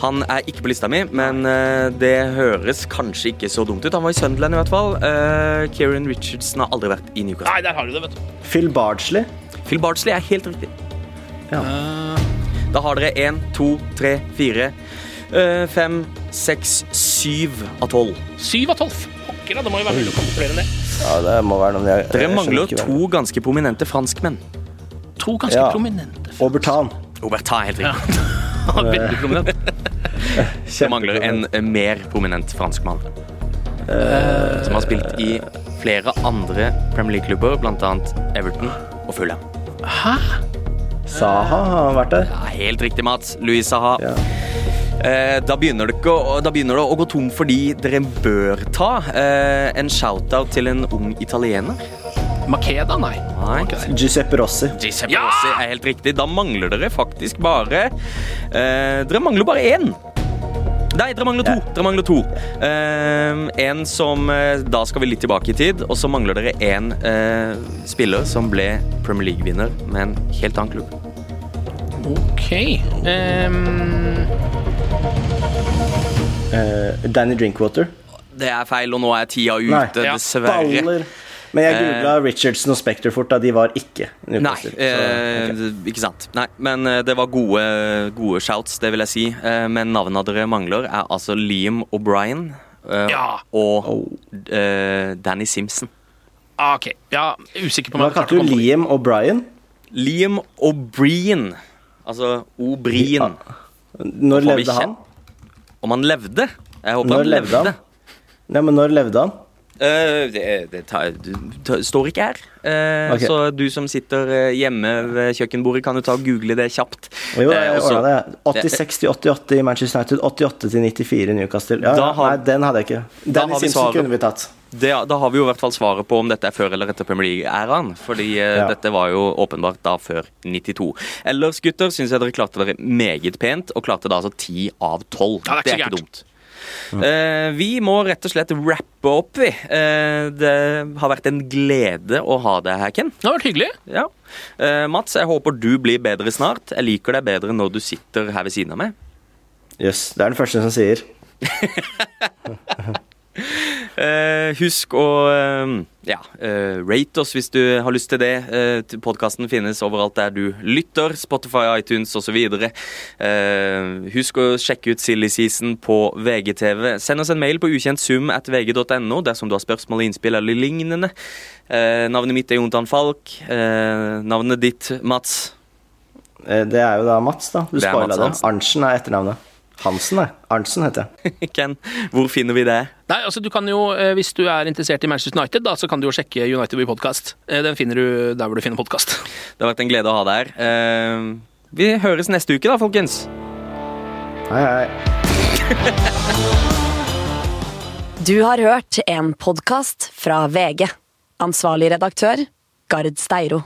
han er ikke på lista mi, men uh, det høres kanskje ikke så dumt ut. Han var i Sunderland i hvert fall. Uh, Kieran Richardson har aldri vært i Newcastle. Nei, der har du det, vet du. Phil Bardsley. Phil Bardsley er helt riktig. Ja. Uh... Da har dere én, to, tre, fire, fem, seks, syv av tolv. Syv av tolv. Pokker, da. Det må jo være mulig å komme flere enn det. ja, det må være noe jeg, Dere mangler to ganske prominente franskmenn. To ganske Ja. prominente. Aubertan. Oberta er helt riktig. Veldig prominent. Det mangler en eh, mer prominent franskmann. Som har spilt i flere andre Premier League-klubber, bl.a. Everton og Fulham. Hæ? Saha har vært der. Ja, helt riktig, Mats. Louis Saha. Ja. Eh, da, begynner det ikke, å- da begynner det å gå tom fordi dere bør ta eh, en shout-out til en ung italiener. Makeda, nei. Nei. Giuseppe Rossi. Giuseppe Ja! Rossi er helt riktig. Da mangler dere faktisk bare eh, Dere mangler bare én. Nei, dere mangler to. Dere mangler to. Eh, en som eh, Da skal vi litt tilbake i tid. Og så mangler dere én eh, spiller som ble Premier League-vinner med en helt annen klubb. Ok. Ehm, Eh, Danny Drinkwater. Det er feil, og nå er tida ute, Nei. Dessverre. Baller. Men jeg googla uh, Richardson og Spekter fort, da. De var ikke Newcastle. Nei, Så, ok. ikke sant. Nei, men eh, det var gode, gode shouts, det vil jeg si. Eh, men navnene dere mangler, er altså Liam O'Brien eh, Ja. og Oh. eh, Danny Simpson. ah, ok. Ja, usikker på meg. Hva kalte du. Liam O'Brien? Liam O'Brien. Altså O'Brien. Når levde han? Om han levde? Jeg håper Når han levde levde. han? Ja, men når levde han? Uh, det det tar, du, tar- står ikke her. Uh, okay. Så du som sitter eh, hjemme ved kjøkkenbordet, kan jo ta og google det kjapt. Jo, jeg også- ordna det. 86 til 88 i Manchester United, 88 til 94 i Newcastle. Ja, Da har- nei, den hadde jeg ikke. Den i Simpson kunne vi tatt. Det, da har vi jo i hvert fall svaret på om dette er før eller etter Premier League-æraen. Fordi eh, Ja. dette var jo åpenbart da før 92. Ellers, gutter, syns jeg dere klarte dere meget pent, og klarte da altså 10 av 12. Ja, det er ikke så ikke dumt. Uh, vi må rett og slett rappe opp, vi. Uh, det har vært en glede å ha deg her, Ken. Det har vært hyggelig. Ja. Uh, Mats, jeg håper du blir bedre snart. Jeg liker deg bedre når du sitter her ved siden av meg. Jøss, det er den første som sier. Eh, husk å eh, ja, eh, rate oss hvis du har lyst til det. Uh, Podkasten finnes overalt der du lytter. Spotify, iTunes osv. Uh, husk å sjekke ut Silly Season på VGTV. Send oss en mail på ukentsum.vg.no dersom du har spørsmål, innspill eller lignende. Navnet mitt er Jontan Falk. Navnet ditt, Mats? Eh, Det er jo da Mats, da. Du Det spoila Mats det. Arntzen er etternavnet. Hansen, nei. Arntzen heter jeg. Ken, hvor finner vi det? Nei, altså du kan jo, eh, Hvis du er interessert i Manchester United, da, så kan du jo sjekke United by Podcast. Eh, Den finner du der hvor du finner podkast. Det har vært en glede å ha deg her. Eh, vi høres neste uke, da, folkens. Hei, hei. Du har hørt en podkast fra VG. Ansvarlig redaktør, Gard Steiro.